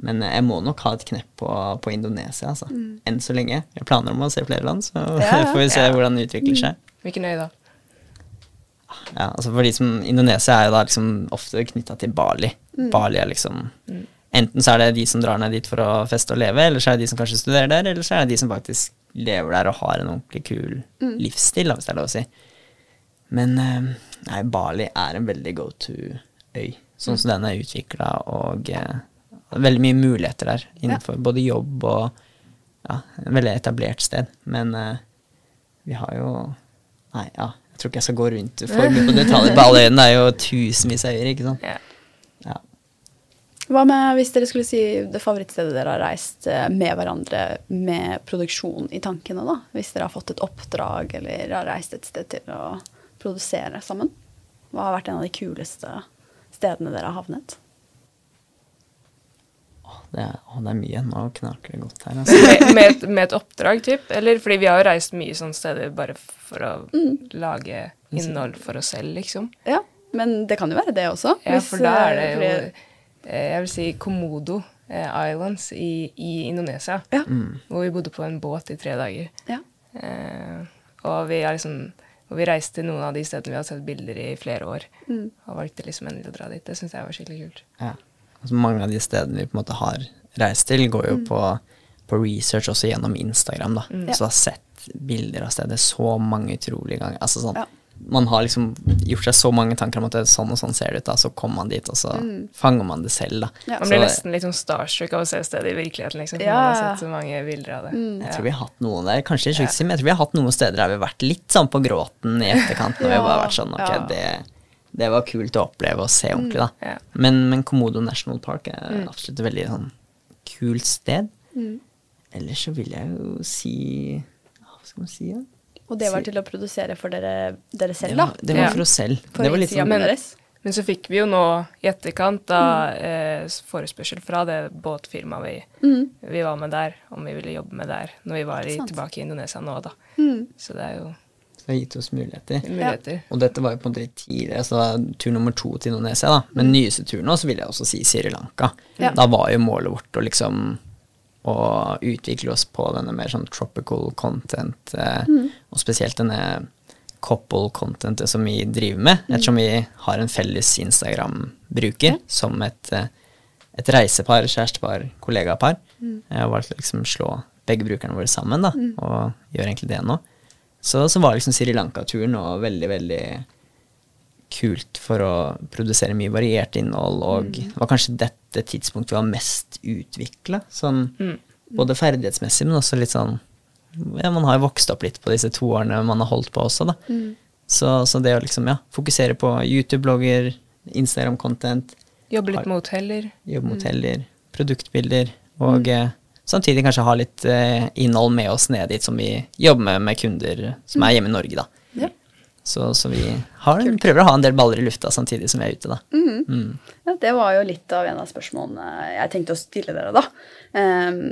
Men eh, jeg må nok ha et knepp på, på Indonesia, altså. Enn så lenge. Jeg planer om å se flere land, så Ja, (laughs) får vi se Ja. hvordan det utvikler seg. Hvilken øy da? Ja, altså for de som, Indonesia er jo da liksom ofte knytta til Bali. Bali er liksom Enten så er det de som drar ned dit for å feste og leve, eller så er det de som kanskje studerer der, eller så er det de som faktisk lever der og har en ordentlig kul livsstil, hvis det er lov å si. Men eh, nei, Bali er en veldig go to-øy, sånn som den er utvikla, og eh, det veldig mye muligheter der innenfor både jobb og ja, en veldig etablert sted. Men eh, vi har jo Nei, ja, jeg tror ikke jeg skal gå rundt for mye på detaljer. På alle øyene er jo tusenvis av øyer, ikke sant. Ja. Ja. Hva med hvis dere skulle si det favorittstedet dere har reist med hverandre med produksjon i tankene, da? Hvis dere har fått et oppdrag eller har reist et sted til å produsere sammen? Hva har vært en av de kuleste stedene dere har havnet? Det er, å, det er mye. Nå knaker det godt her. Altså. Med, med, et, med et oppdrag, typ? Eller fordi vi har jo reist mye sånne steder bare for å lage innhold for oss selv, liksom. Ja, men det kan jo være det også. Ja, hvis, for da er det eh, jo eh, Jeg vil si Komodo eh, Islands i, i Indonesia. Ja. Hvor vi bodde på en båt i tre dager. Ja. Eh, og vi har liksom og vi reiste til noen av de stedene vi har sett bilder i flere år. Mm. Og valgte liksom endelig å dra dit. Det syns jeg var skikkelig kult. Ja. Altså, mange av de stedene vi på en måte har reist til, går jo på, på research også gjennom Instagram. da. Mm. Så har sett bilder av stedet så mange utrolige ganger. Altså sånn, Ja. Man har liksom gjort seg så mange tanker om at det er sånn og sånn ser det ut, da. så kommer man dit, og så fanger man det selv. da. Ja. Man Så blir nesten litt sånn starstruck av å se stedet i virkeligheten, liksom. For Ja. man har sett så mange bilder av det. Jeg tror vi har hatt noen der, kanskje ikke men jeg tror vi har hatt noen steder der vi har vært litt sånn på gråten i etterkant, når vi Ja, bare har vært sånn, ok, ja. det, det var kult å oppleve og se ordentlig, da. Ja. Men, men Komodo National Park er absolutt et veldig sånn kult sted. Ellers så vil jeg jo si Hva skal man si, da? Og det var til å produsere for dere, dere selv, da? Ja, det var for oss selv. For det var litt sånn, men- Men så fikk vi jo nå i etterkant da eh, forespørsel fra det båtfirmaet vi, vi var med der, om vi ville jobbe med der når vi var i, tilbake i Indonesia nå, da. Så det er jo det har gitt oss muligheter. muligheter. Og dette var jo på en måte litt tidligere, så det var tur nummer to til Indonesia. da. Men nyeste tur nå, så vil jeg også si Sri Lanka. Ja. Da var jo målet vårt å liksom å utvikle oss på denne mer sånn tropical content, eh, og spesielt denne couple contentet som vi driver med, ettersom vi har en felles Instagram-bruker som et, eh, et reisepar, kjærestepar, kollegapar. Jeg har valgt å liksom slå begge brukerne våre sammen, da, og gjør egentlig det nå. Så, så var liksom Sri Lanka-turen og veldig, veldig kult for å produsere mye variert innhold, og det var kanskje dette tidspunktet vi var mest utvikla, sånn både ferdighetsmessig, men også litt sånn ja, Man har jo vokst opp litt på disse to årene man har holdt på også, da. Så, så det å liksom, ja, fokusere på YouTube-blogger, Instagram-content, Jobbe litt med hoteller. jobbe med hoteller, produktbilder, og eh, samtidig kanskje ha litt eh, innhold med oss ned dit som vi jobber med med kunder som er hjemme i Norge, da. Så, så vi har, prøver å ha en del baller i lufta samtidig som vi er ute, da. Mm. Ja, det var jo litt av en av spørsmålene jeg tenkte å stille dere, da. Um,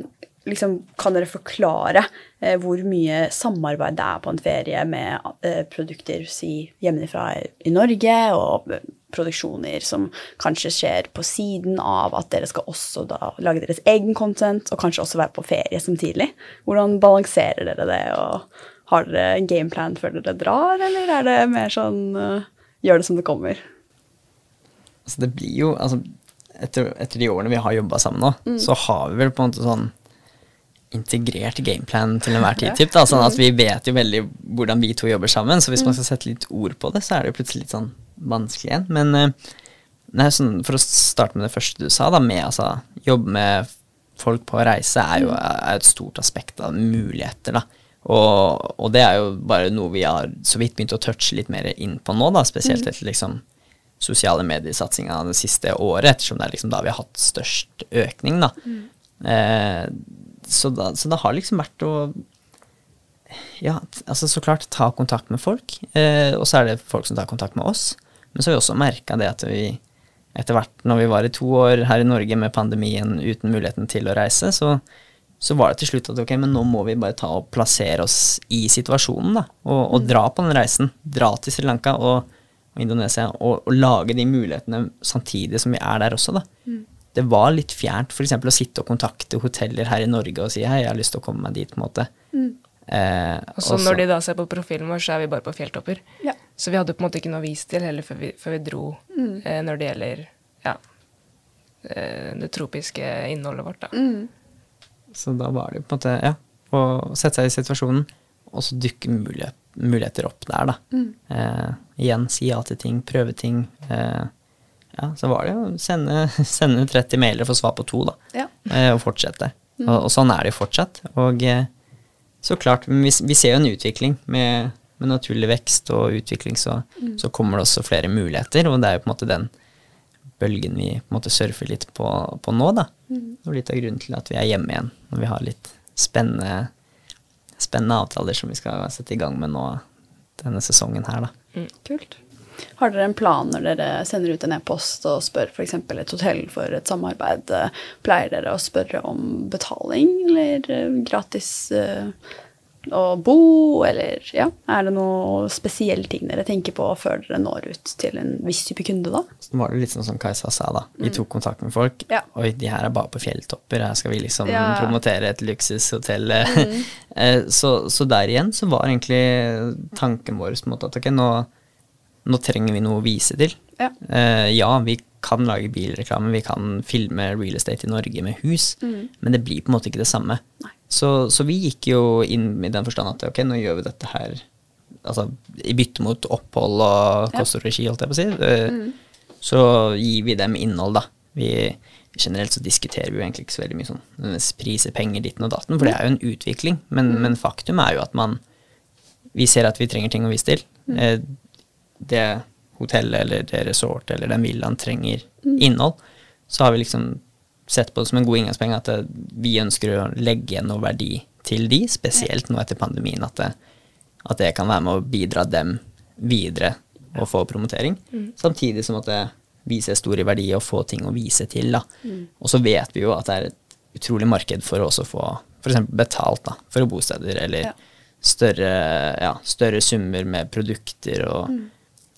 liksom, kan dere forklare eh, hvor mye samarbeid det er på en ferie med eh, produkter si, hjemmefra i Norge, og produksjoner som kanskje skjer på siden av at dere skal også da lage deres egen content, og kanskje også være på ferie samtidig? Hvordan balanserer dere det, og har dere en gameplan før dere drar, eller er det mer sånn uh, gjør det som det kommer? Altså det blir jo altså, etter, etter de årene vi har jobba sammen nå, så har vi vel på en måte sånn integrert gameplan til enhver tid. Typ, da, sånn at vi vet jo veldig hvordan vi to jobber sammen, så hvis man skal sette litt ord på det, så er det jo plutselig litt sånn vanskelig igjen. Men eh, nei, sånn, for å starte med det første du sa, da, med altså jobbe med folk på reise, er jo er et stort aspekt av muligheter, da. Og, og det er jo bare noe vi har så vidt begynt å touche litt mer inn på nå, da, spesielt etter liksom sosiale mediesatsinga det siste året, ettersom det er liksom da vi har hatt størst økning, da. Eh, så, da så det har liksom vært å Ja, altså så klart ta kontakt med folk, eh, og så er det folk som tar kontakt med oss. Men så har vi også merka det at vi etter hvert, når vi var i to år her i Norge med pandemien uten muligheten til å reise, så, så var det til slutt at ok, men nå må vi bare ta og plassere oss i situasjonen, da. Og, og dra på den reisen. Dra til Sri Lanka og, og Indonesia og, og lage de mulighetene samtidig som vi er der også, da. Det var litt fjernt f.eks. å sitte og kontakte hoteller her i Norge og si hei, jeg har lyst til å komme meg dit, på en måte. Eh, Og så når de da ser på profilen vår, så er vi bare på fjelltopper. Ja. Så vi hadde på en måte ikke noe å vise til heller før vi, før vi dro eh, når det gjelder ja, eh, det tropiske innholdet vårt, da. Så da var det jo på en måte, ja, å sette seg i situasjonen, og så dukke mulighet, muligheter opp der, da. Eh, igjen, si ja til ting, prøve ting. Eh, ja, så var det jo å sende, (laughs) sende 30 mailer og få svar på to, da. Ja. Eh, og fortsette. Og, og sånn er det jo fortsatt. Og eh, så klart, men vi, vi ser jo en utvikling med, med naturlig vekst og utvikling, så, så kommer det også flere muligheter, og det er jo på en måte den bølgen vi måte surfer litt på, på nå, da. Og litt av grunnen til at vi er hjemme igjen, når vi har litt spennende, spennende avtaler som vi skal sette i gang med nå denne sesongen her, da. Kult. Har dere en plan når dere sender ut en e-post og spør f.eks. et hotell for et samarbeid? Pleier dere å spørre om betaling, eller eh, gratis eh, å bo, eller ja, er det noen spesielle ting dere tenker på før dere når ut til en viss type kunde, da? Så var det litt sånn som Kajsa sa, da. Vi tok kontakt med folk. Ja. Oi, de her er bare på fjelltopper, her skal vi liksom Ja. promotere et luksushotell. Mm. (laughs) så, så der igjen så var egentlig tanken vår på en måte at ok, nå, nå trenger vi noe å vise til. Ja. uh, ja, vi kan lage bilreklame, vi kan filme real estate i Norge med hus, men det blir på en måte ikke det samme. Så, så vi gikk jo inn i den forstand at ok, nå gjør vi dette her altså, i bytte mot opphold og kost og regi, holdt jeg på å si. Mm. Så gir vi dem innhold, da. Vi, generelt så diskuterer vi jo egentlig ikke så veldig mye sånn priser, penger, ditten og datten, for det er jo en utvikling. Men, men faktum er jo at man Vi ser at vi trenger ting å vise til. Mm. det hotellet eller det resortet eller den villaen trenger innhold. Så har vi liksom sett på det som en god inngangspenge at eh, vi ønsker å legge noe verdi til de, spesielt nå etter pandemien, at det, at det kan være med å bidra dem videre og få promotering. Samtidig som at det viser stor verdi å få ting å vise til. Da. Og så vet vi jo at det er et utrolig marked for å også få f.eks. betalt da, for bosteder, eller Ja. større, ja, større summer med produkter og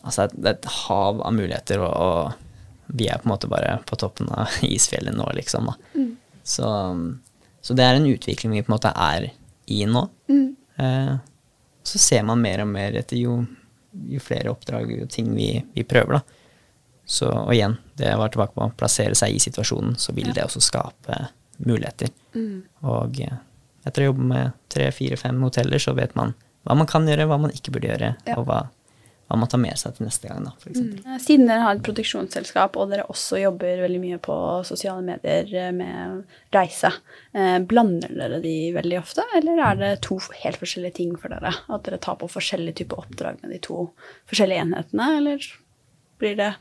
Altså det er et hav av muligheter, og, og vi er på en måte bare på toppen av (laughs) isfjellet nå, liksom. Da. Så, så det er en utvikling vi på en måte er i nå. Eh, så ser man mer og mer etter jo, jo flere oppdrag og ting vi, vi prøver, da. Så, og igjen, det jeg var tilbake på, å plassere seg i situasjonen, så vil det også skape muligheter. Og eh, etter å jobbe med tre, fire, fem hoteller, så vet man hva man kan gjøre, hva man ikke burde gjøre, Ja. og hva, hva man tar med seg til neste gang, da, for. Eh, Siden dere har et produksjonsselskap, og dere også jobber veldig mye på sosiale medier eh, med reise, eh, blander dere de veldig ofte, eller er det to helt forskjellige ting for dere? At dere tar på forskjellige typer oppdrag med de to forskjellige enhetene, eller blir det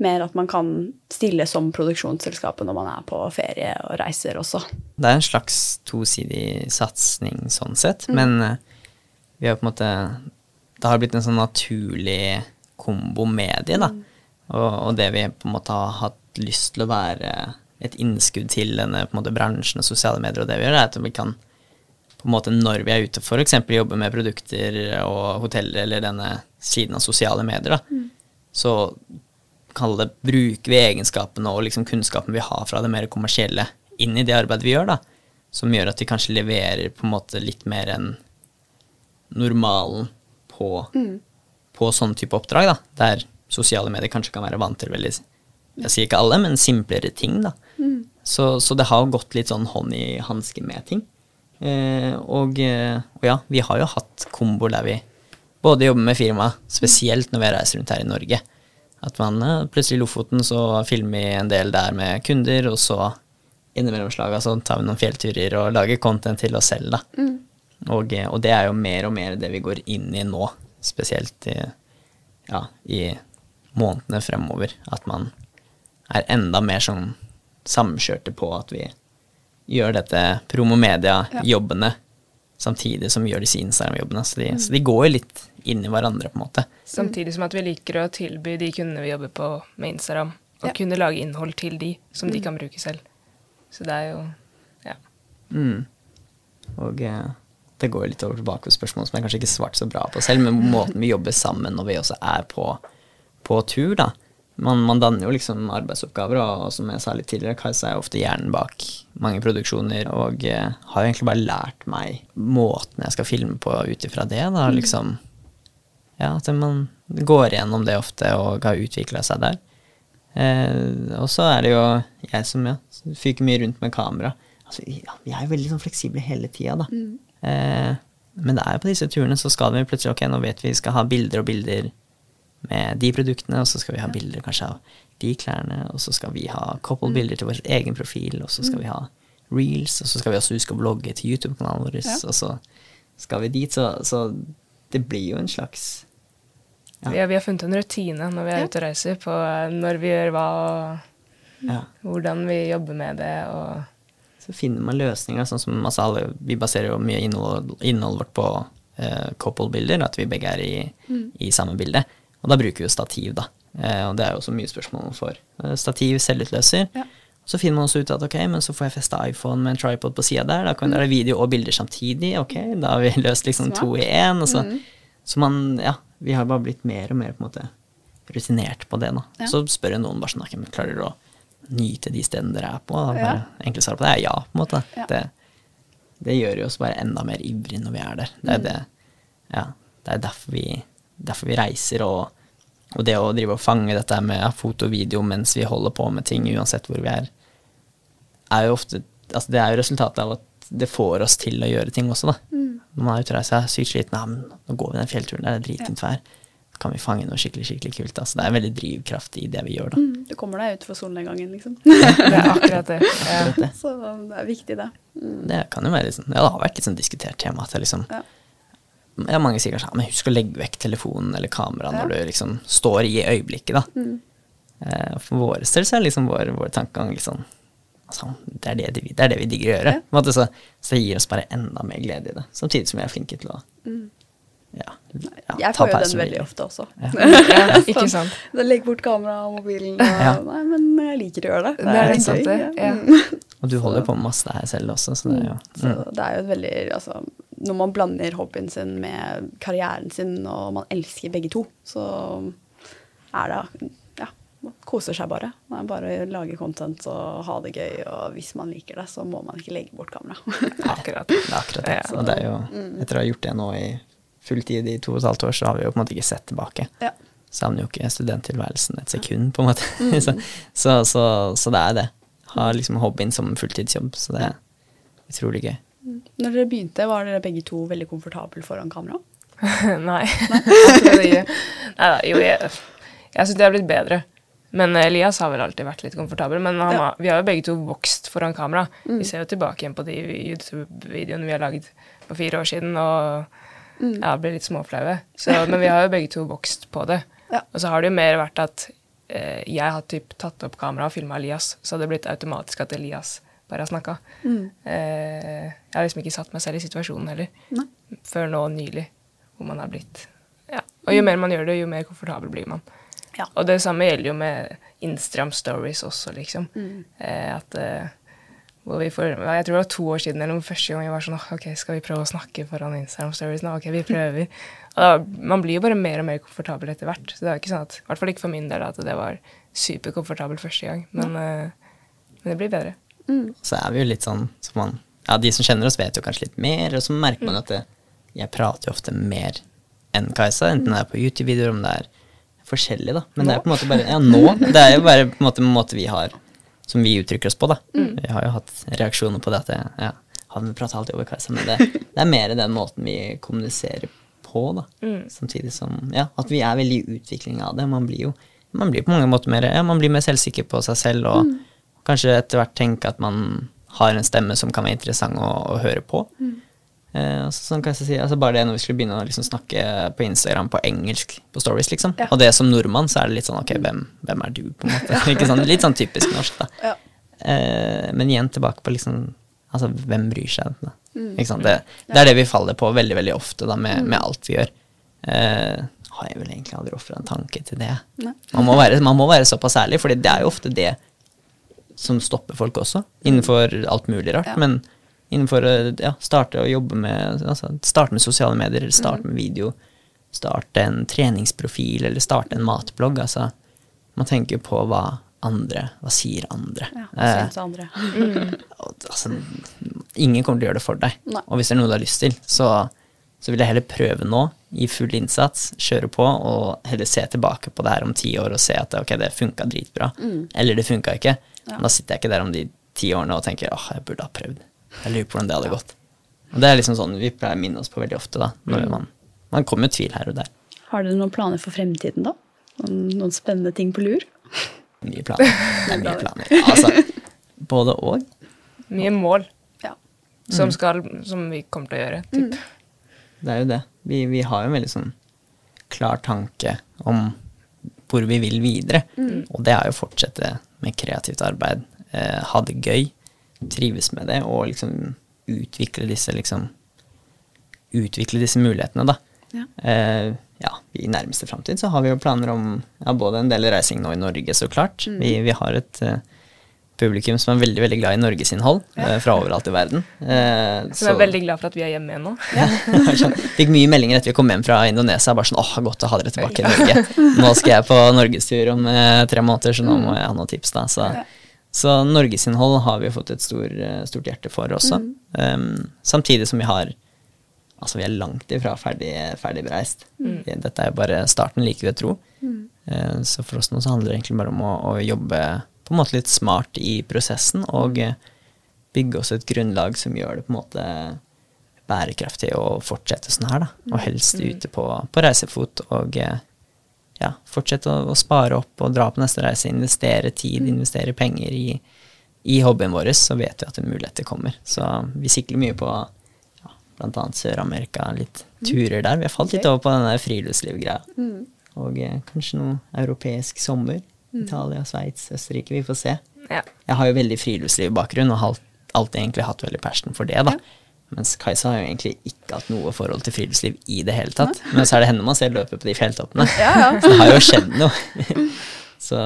mer at man kan stille som produksjonsselskapet når man er på ferie og reiser også? Det er en slags tosidig satsing sånn sett, men eh, vi har på en måte det har blitt en sånn naturlig kombomedie, da. Og, og det vi på en måte har hatt lyst til å være et innskudd til denne på en måte, bransjen og sosiale medier, og det vi gjør, er at vi kan på en måte når vi er ute f.eks. jobbe med produkter og hoteller eller denne siden av sosiale medier, da, så kall det, bruker vi egenskapene og liksom kunnskapen vi har fra det mer kommersielle inn i det arbeidet vi gjør, da, som gjør at vi kanskje leverer på en måte litt mer enn normalen på, på sånn type oppdrag, da, der sosiale medier kanskje kan være vant til veldig Jeg sier ikke alle, men simplere ting, da. Så, så det har gått litt sånn hånd i hanske med ting. Eh, og, eh, og ja, vi har jo hatt kombo der vi både jobber med firma, spesielt når vi reiser rundt her i Norge. At man eh, plutselig i Lofoten så filmer vi en del der med kunder, og så innimellom slaga så tar vi noen fjellturer og lager content til oss selv, da. Og, og det er jo mer og mer det vi går inn i nå, spesielt i, ja, i månedene fremover. At man er enda mer sånn samkjørte på at vi gjør dette promomedia-jobbene samtidig som vi gjør disse Instagram-jobbene. Så, de- så de går jo litt inn i hverandre, på en måte. Samtidig som at vi liker å tilby de kundene vi jobber på med Instagram, å Ja. kunne lage innhold til de som de kan bruke selv. Så det er jo Ja. Mm. Og eh, det går litt over tilbake på spørsmål som jeg kanskje ikke svarte så bra på selv, men måten vi jobber sammen når vi også er på, på tur, da. Man, man danner jo liksom arbeidsoppgaver, og, og som jeg sa litt tidligere, Kajsa er ofte hjernen bak mange produksjoner, og eh, har egentlig bare lært meg måten jeg skal filme på ut ifra det, da, liksom. Ja, at man går gjennom det ofte og har utvikla seg der. Eh, og så er det jo jeg som ja, fyker mye rundt med kamera. Altså, ja, vi er jo veldig sånn fleksible hele tida, da. Eh, men det er jo på disse turene så skal vi plutselig Ok, nå vet vi vi skal ha bilder og bilder med de produktene, og så skal vi ha bilder kanskje av de klærne, og så skal vi ha couple-bilder til vår egen profil, og så skal vi ha reels, og så skal vi også huske å vlogge til YouTube-kanalen vår, Ja. og så skal vi dit, så, så det blir jo en slags Ja. Vi, har, vi har funnet en rutine når vi er Ja. ute og reiser, på eh, når vi gjør hva, og ja. hvordan vi jobber med det, og Så finner man løsninger, sånn som altså alle, vi baserer jo mye innhold, innholdet vårt på eh, couple-bilder, at vi begge er i, i samme bilde. Og da bruker vi jo stativ, da. Eh, og det er jo også mye spørsmål man får. Eh, stativ, selvutløser. Ja. Så finner man også ut at ok, men så får jeg festa iPhone med en tripod på sida der. Da kan mm. det video og bilder samtidig. Ok, da har vi (laughs) løst liksom Smart. to i én. Så. Så, så man, ja, vi har bare blitt mer og mer på en måte rutinert på det. da. Ja. Så spør jeg noen bare sånn, klarer du å nyte de stedene dere er på? Ja. Enkelt svar på det er ja, på en måte. Ja. Det, det gjør jo oss bare enda mer ivrige når vi er der. Det er, det, ja, det er derfor, vi, derfor vi reiser, og, og det å drive og fange dette med foto og video mens vi holder på med ting, uansett hvor vi er, er jo ofte altså Det er jo resultatet av at det får oss til å gjøre ting også, da. Når man er ute og reiser, er sykt sliten, ja, men nå går vi den fjellturen der, det er dritfint vær. Kan vi fange noe skikkelig skikkelig kult? Altså, det er veldig drivkraft i det vi gjør, da. Mm, Du kommer deg ut for solnedgangen, liksom. (laughs) det er akkurat det. Ja. (laughs) Akkurat det. Så det er viktig, det. Det kan jo være ja, det har vært litt sånn diskutert tema. At liksom, Ja. ja, mange sier kanskje ja, men husk å legge vekk telefonen eller kameraet når du liksom står i øyeblikket. da. Eh, for våre del så er liksom vår, vår tankegang liksom altså, det, er det, de- det er det vi digger å gjøre. Ja. Så, så det gir oss bare enda mer glede i det. Samtidig som vi er flinke til å ja, ja, Jeg ta får jo den veldig ofte også. Ja. (laughs) Ja, ikke sant. Så Legg bort kamera og mobilen. Og, Ja. Nei, men jeg liker å gjøre det. Det er litt gøy, sant, det. Mm. (laughs) Og du holder jo på med masse her selv også, så det er jo Så mm. det er jo et veldig altså, Når man blander hobbyen sin med karrieren sin, og man elsker begge to, så er det Ja, man koser seg bare. Det er bare å lage content og ha det gøy, og hvis man liker det, så må man ikke legge bort kamera. Akkurat. Det er akkurat det. (laughs) Ja. Og det er jo, etter å ha gjort det nå i fulltid i to og et halvt år, så har vi jo på en måte ikke sett tilbake. ja. savner jo ikke studenttilværelsen et sekund, på en måte. (laughs) så, så, så, så det er det. Har liksom hobbyen som fulltidsjobb, så det er utrolig gøy. Når dere begynte, var dere begge to veldig komfortable foran kamera? (laughs) Nei. Nei. (laughs) Neida, jo, jeg, jeg syns det har blitt bedre. Men Elias har vel alltid vært litt komfortabel. Men han, Ja. vi har jo begge to vokst foran kamera. Vi ser jo tilbake igjen på de YouTube-videoene vi har laget for fire år siden, og ja, blir litt småflaue. Men vi har jo begge to vokst på det. Ja. Og så har det jo mer vært at eh, jeg har typ tatt opp kamera og filma Elias, så har det blitt automatisk at Elias bare har snakka. Eh, jeg har liksom ikke satt meg selv i situasjonen heller. Nei. Før nå nylig, hvor man har blitt ja, Og jo mer man gjør det, jo mer komfortabel blir man. Ja. Og det samme gjelder jo med Instagram stories også, liksom. Eh, at hvor vi får, Jeg tror det var to år siden eller noe første gang vi var sånn «Åh, Ok, skal vi prøve å snakke foran Instagram stories nå? Ok, vi prøver. Og da, man blir jo bare mer og mer komfortabel etter hvert. Så det er ikke sånn at, i hvert fall ikke for min del, at det var superkomfortabelt første gang. Men, eh, men det blir bedre. Så er vi jo litt sånn som man, Ja, de som kjenner oss, vet jo kanskje litt mer, og så merker man at det, jeg prater jo ofte mer enn Kajsa, enten det er på YouTube-videoer, om det er forskjellig, da. Men det er på en måte bare Ja, nå. Det er jo bare på en måte måte vi har som vi uttrykker oss på, da. Vi har jo hatt reaksjoner på det at ja, han prater alltid over Kajsa, men det, (laughs) det er mer den måten vi kommuniserer på, da. Samtidig som ja, at vi er veldig i utvikling av det. Man blir jo man blir på mange måter mer, ja, man blir mer selvsikker på seg selv, og kanskje etter hvert tenke at man har en stemme som kan være interessant å, å høre på. Eh, sånn kan jeg si, altså bare det når vi skulle begynne å liksom snakke på Instagram på engelsk på stories, liksom. Ja. Og det som nordmann, så er det litt sånn ok, hvem, hvem er du, på en måte? (laughs) Ikke sånn, litt sånn typisk norsk, da. Ja. Eh, men igjen tilbake på liksom Altså, hvem bryr seg? Da? Ikke sant? Det, det er det vi faller på veldig, veldig ofte da, med, med alt vi gjør. Eh, har jeg vel egentlig aldri ofra en tanke til det. Man må, være, man må være såpass ærlig, for det er jo ofte det som stopper folk også, innenfor alt mulig rart. Ja. Men innenfor å ja, starte å jobbe med altså, Starte med sosiale medier, eller starte med video. Starte en treningsprofil, eller starte en matblogg. Altså, man tenker på hva andre Hva sier andre? Ja, hva synes andre. (laughs) og, altså, ingen kommer til å gjøre det for deg. Nei. Og hvis det er noe du har lyst til, så, så vil jeg heller prøve nå, i full innsats, kjøre på, og heller se tilbake på det her om ti år og se at ok, det funka dritbra. Eller det funka ikke. Ja. Da sitter jeg ikke der om de ti årene og tenker åh, jeg burde ha prøvd. Jeg lurer på hvordan det hadde gått. Og det er liksom sånn vi pleier å minne oss på veldig ofte, da. Når man, man kommer med tvil her og der. Har dere noen planer for fremtiden, da? Noen, noen spennende ting på lur? (laughs) Mye planer. Det er mye (laughs) planer. Altså, både og. Mye mål Ja. som, skal, som vi kommer til å gjøre. Typ. Det er jo det. Vi, vi har jo en veldig sånn klar tanke om hvor vi vil videre. Og det er jo å fortsette med kreativt arbeid. Eh, ha det gøy, trives med det, og liksom utvikle disse liksom Utvikle disse mulighetene, da. Ja. Eh, ja, I nærmeste framtid så har vi jo planer om ja, både en del reising nå i Norge, så klart. Mm. Vi, vi har et eh, publikum som er veldig veldig glad i norgesinnhold eh, fra overalt i verden. Eh, som er veldig glad for at vi er hjemme igjen nå. (laughs) Ja. Fikk mye meldinger etter vi kom hjem fra Indonesia. Bare sånn, åh, godt å ha dere tilbake i Norge. Nå skal jeg på norgestur om eh, tre måneder, så nå må jeg ha noen tips. da. Så, så norgesinnhold har vi fått et stor, eh, stort hjerte for også. Um, samtidig som vi har Altså, vi er langt ifra ferdig, ferdig bereist. Vi- Dette er jo bare starten, liker vi å tro. Eh, så for oss nå så handler det egentlig bare om å, å jobbe på en måte litt smart i prosessen, og eh, bygge oss et grunnlag som gjør det på en måte bærekraftig å fortsette sånn her, da. Og helst ute på, på reisefot og eh, ja, fortsette å, å spare opp og dra på neste reise, investere tid, investere penger i, i hobbyen vår, så vet vi at muligheter kommer. Så vi sikler mye på ja, annet Sør-Amerika, litt turer der. Vi har falt litt over på denne friluftslivgreia. friluftsliv-greia. Og eh, kanskje noe europeisk sommer. Italia, Sveits, Østerrike. Vi får se. Ja. Jeg har jo veldig friluftslivbakgrunn og har alltid egentlig hatt veldig passion for det. da. Mens Kajsa har jo egentlig ikke hatt noe forhold til friluftsliv i det hele tatt. Men så er det henne man ser løpe på de fjelltoppene. (laughs) Ja, ja. Så det har jo skjedd noe. (laughs) så,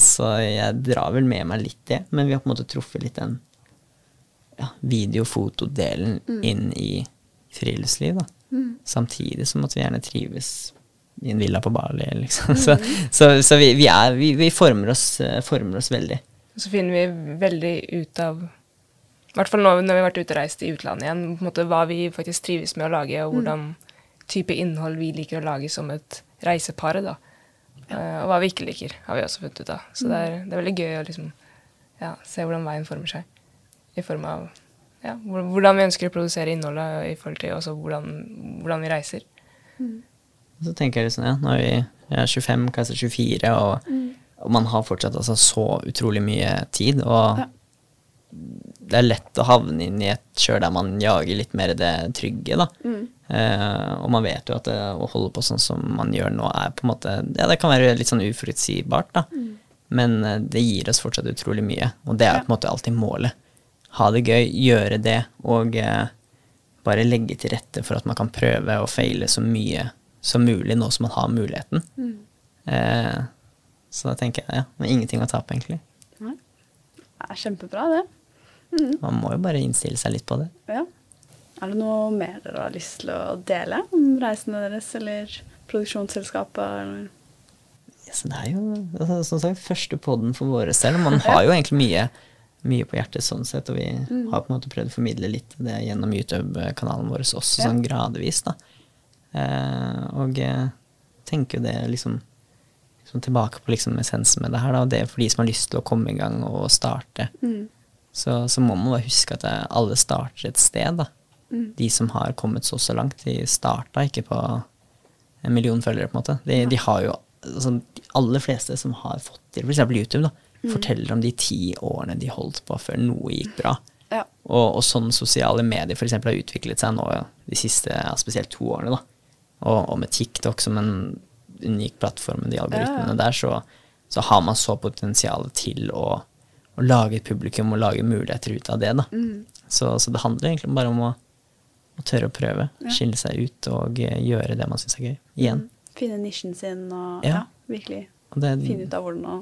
så jeg drar vel med meg litt det. Men vi har på en måte truffet litt den ja, video-fotodelen inn i friluftsliv. da. Samtidig som at vi gjerne trives i en villa på Bali. liksom. Så, så, så vi, vi, er, vi, vi former, oss, former oss veldig. Så finner vi veldig ut av I hvert fall nå når vi har vært ute og reist i utlandet igjen, på en måte hva vi faktisk trives med å lage, og hvordan type innhold vi liker å lage som et reisepar. da. Uh, og hva vi ikke liker, har vi også funnet ut av. Så det, er, det er veldig gøy å liksom, ja, se hvordan veien former seg. I form av ja, hvordan vi ønsker å produsere innholdet i forhold til også hvordan, hvordan vi reiser. Så tenker jeg liksom, ja, nå er vi er 25, kanskje 24, og, og man har fortsatt altså så utrolig mye tid, og Ja. Det er lett å havne inn i et kjør der man jager litt mer det trygge, da. Eh, og man vet jo at det, å holde på sånn som man gjør nå, er på en måte Ja, det kan være litt sånn uforutsigbart, da. Men eh, det gir oss fortsatt utrolig mye, og det er Ja. på en måte alltid målet. Ha det gøy, gjøre det, og eh, bare legge til rette for at man kan prøve og feile så mye som mulig nå som man har muligheten. Eh, så da tenker jeg ja, har ingenting å tape, egentlig. Nei. Det er kjempebra, det. Man må jo bare innstille seg litt på det. Ja. Er det noe mer dere har lyst til å dele om reisene deres, eller produksjonsselskapet? Eller? Ja, så det er jo altså, som sagt, første podden for våre selv. Man (laughs) har jo egentlig mye, mye på hjertet sånn sett, og vi har på en måte prøvd å formidle litt det gjennom YouTube-kanalen vår også, Ja. sånn gradvis, da. Eh, og jeg tenker jo det liksom, liksom tilbake på liksom essensen med det her, da, og det er for de som har lyst til å komme i gang og starte. Så, så må man bare huske at alle starter et sted, da. De som har kommet så så langt, de starta ikke på en million følgere, på en måte. De, de har jo altså, De aller fleste som har fått til f.eks. YouTube, da, forteller om de ti årene de holdt på før noe gikk bra. Ja. Og, og sånn sosiale medier for eksempel har utviklet seg nå de siste ja, spesielt to årene. da. Og, og med TikTok som en unik plattform med de algoritmene Ja. der, så, så har man så potensial til å, å lage et publikum og lage muligheter ut av det. da. Mm. Så, så det handler egentlig bare om å, å tørre å prøve, Ja. skille seg ut og eh, gjøre det man syns er gøy. Igjen. Finne nisjen sin og Ja. ja. virkelig det, finne ut av hvordan å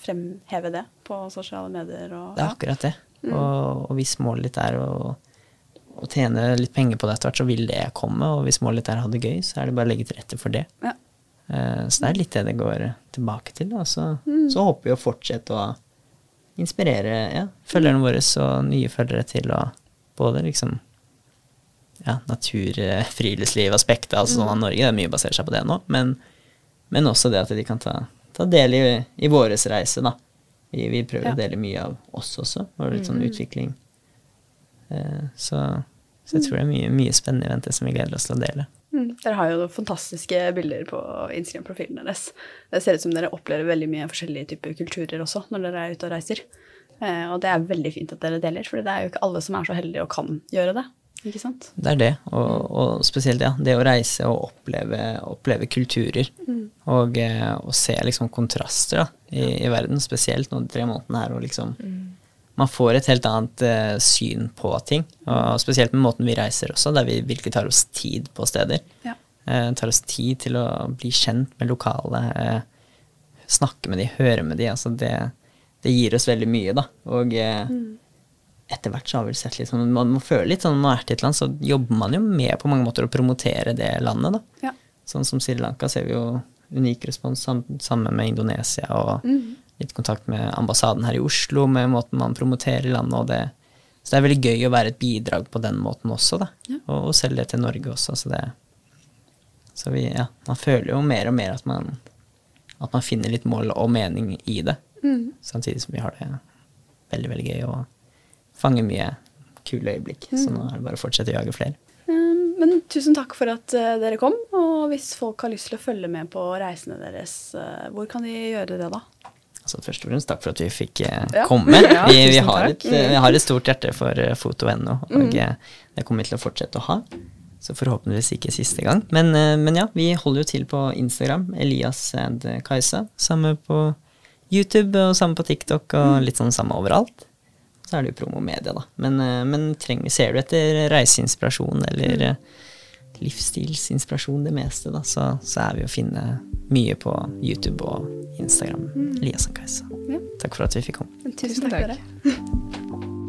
fremheve det på sosiale medier. Og, Det er akkurat det. Og, og hvis målet ditt er å, å tjene litt penger på det etter hvert, så vil det komme. Og hvis målet ditt er å ha det gøy, så er det bare å legge til rette for det. Ja. Eh, Så det er litt det det går tilbake til. Da. Så, så håper vi å fortsette å inspirere ja, følgerne våre og nye følgere til å både liksom ja, natur, eh, friluftsliv, aspektet, altså sånn av Norge, det er mye baserer seg på det nå, men, men også det at de kan ta, ta del i, i våres reise, da. Vi, vi prøver Ja. å dele mye av oss også, og litt sånn utvikling. Eh, så, så jeg tror det er mye, mye spennende i vente som vi gleder oss til å dele. Mm. Dere har jo fantastiske bilder på Instagram-profilen deres. Det ser ut som dere opplever veldig mye forskjellige typer kulturer også når dere er ute og reiser. Eh, og det er veldig fint at dere deler, for det er jo ikke alle som er så heldige og kan gjøre det. Ikke sant? Det er det, og, og spesielt ja, det å reise og oppleve, oppleve kulturer. Og, eh, og se liksom kontraster da, i, i verden, spesielt nå de tre månedene her. Og liksom, Man får et helt annet eh, syn på ting. Og spesielt med måten vi reiser også, der vi virkelig tar oss tid på steder. Ja. Eh, tar oss tid til å bli kjent med lokale, eh, snakke med de, høre med de. Altså det, det gir oss veldig mye, da. Og mm. etter hvert så har vi sett litt sånn Man må føle litt sånn når man er til et land, så jobber man jo med på mange måter å promotere det landet, da. Ja. Sånn som Sri Lanka ser vi jo unik respons sammen med Indonesia og litt kontakt med ambassaden her i Oslo med måten man promoterer landet og det. Så det er veldig gøy å være et bidrag på den måten også, da. Og, og selge det til Norge også, så det Så vi, ja, man føler jo mer og mer at man at man finner litt mål og mening i det. Samtidig som vi har det veldig, veldig gøy og fanger mye kule øyeblikk. Så nå er det bare å fortsette å jage flere. Um, Men tusen takk for at eh, dere kom. Og hvis folk har lyst til å følge med på reisene deres, eh, hvor kan de gjøre det da? Altså Først og fremst takk for at vi fikk eh, komme. (laughs) Ja, vi, vi, har et, eh, vi har et stort hjerte for uh, foto.no, og eh, det kommer vi til å fortsette å ha. Så forhåpentligvis ikke siste gang. Men, eh, men ja, vi holder jo til på Instagram. Elias and Kajsa. Samme på YouTube og samme på TikTok og litt sånn samme overalt. Så er det jo promomedia, da. Men, eh, men trenger, ser du etter reiseinspirasjon eller eh, livsstilsinspirasjon, det meste, da, så, så er vi å finne mye på YouTube og Instagram. Elias og Kajsa. Ja. Takk for at vi fikk komme. Tusen, Tusen takk, takk. dere. (laughs)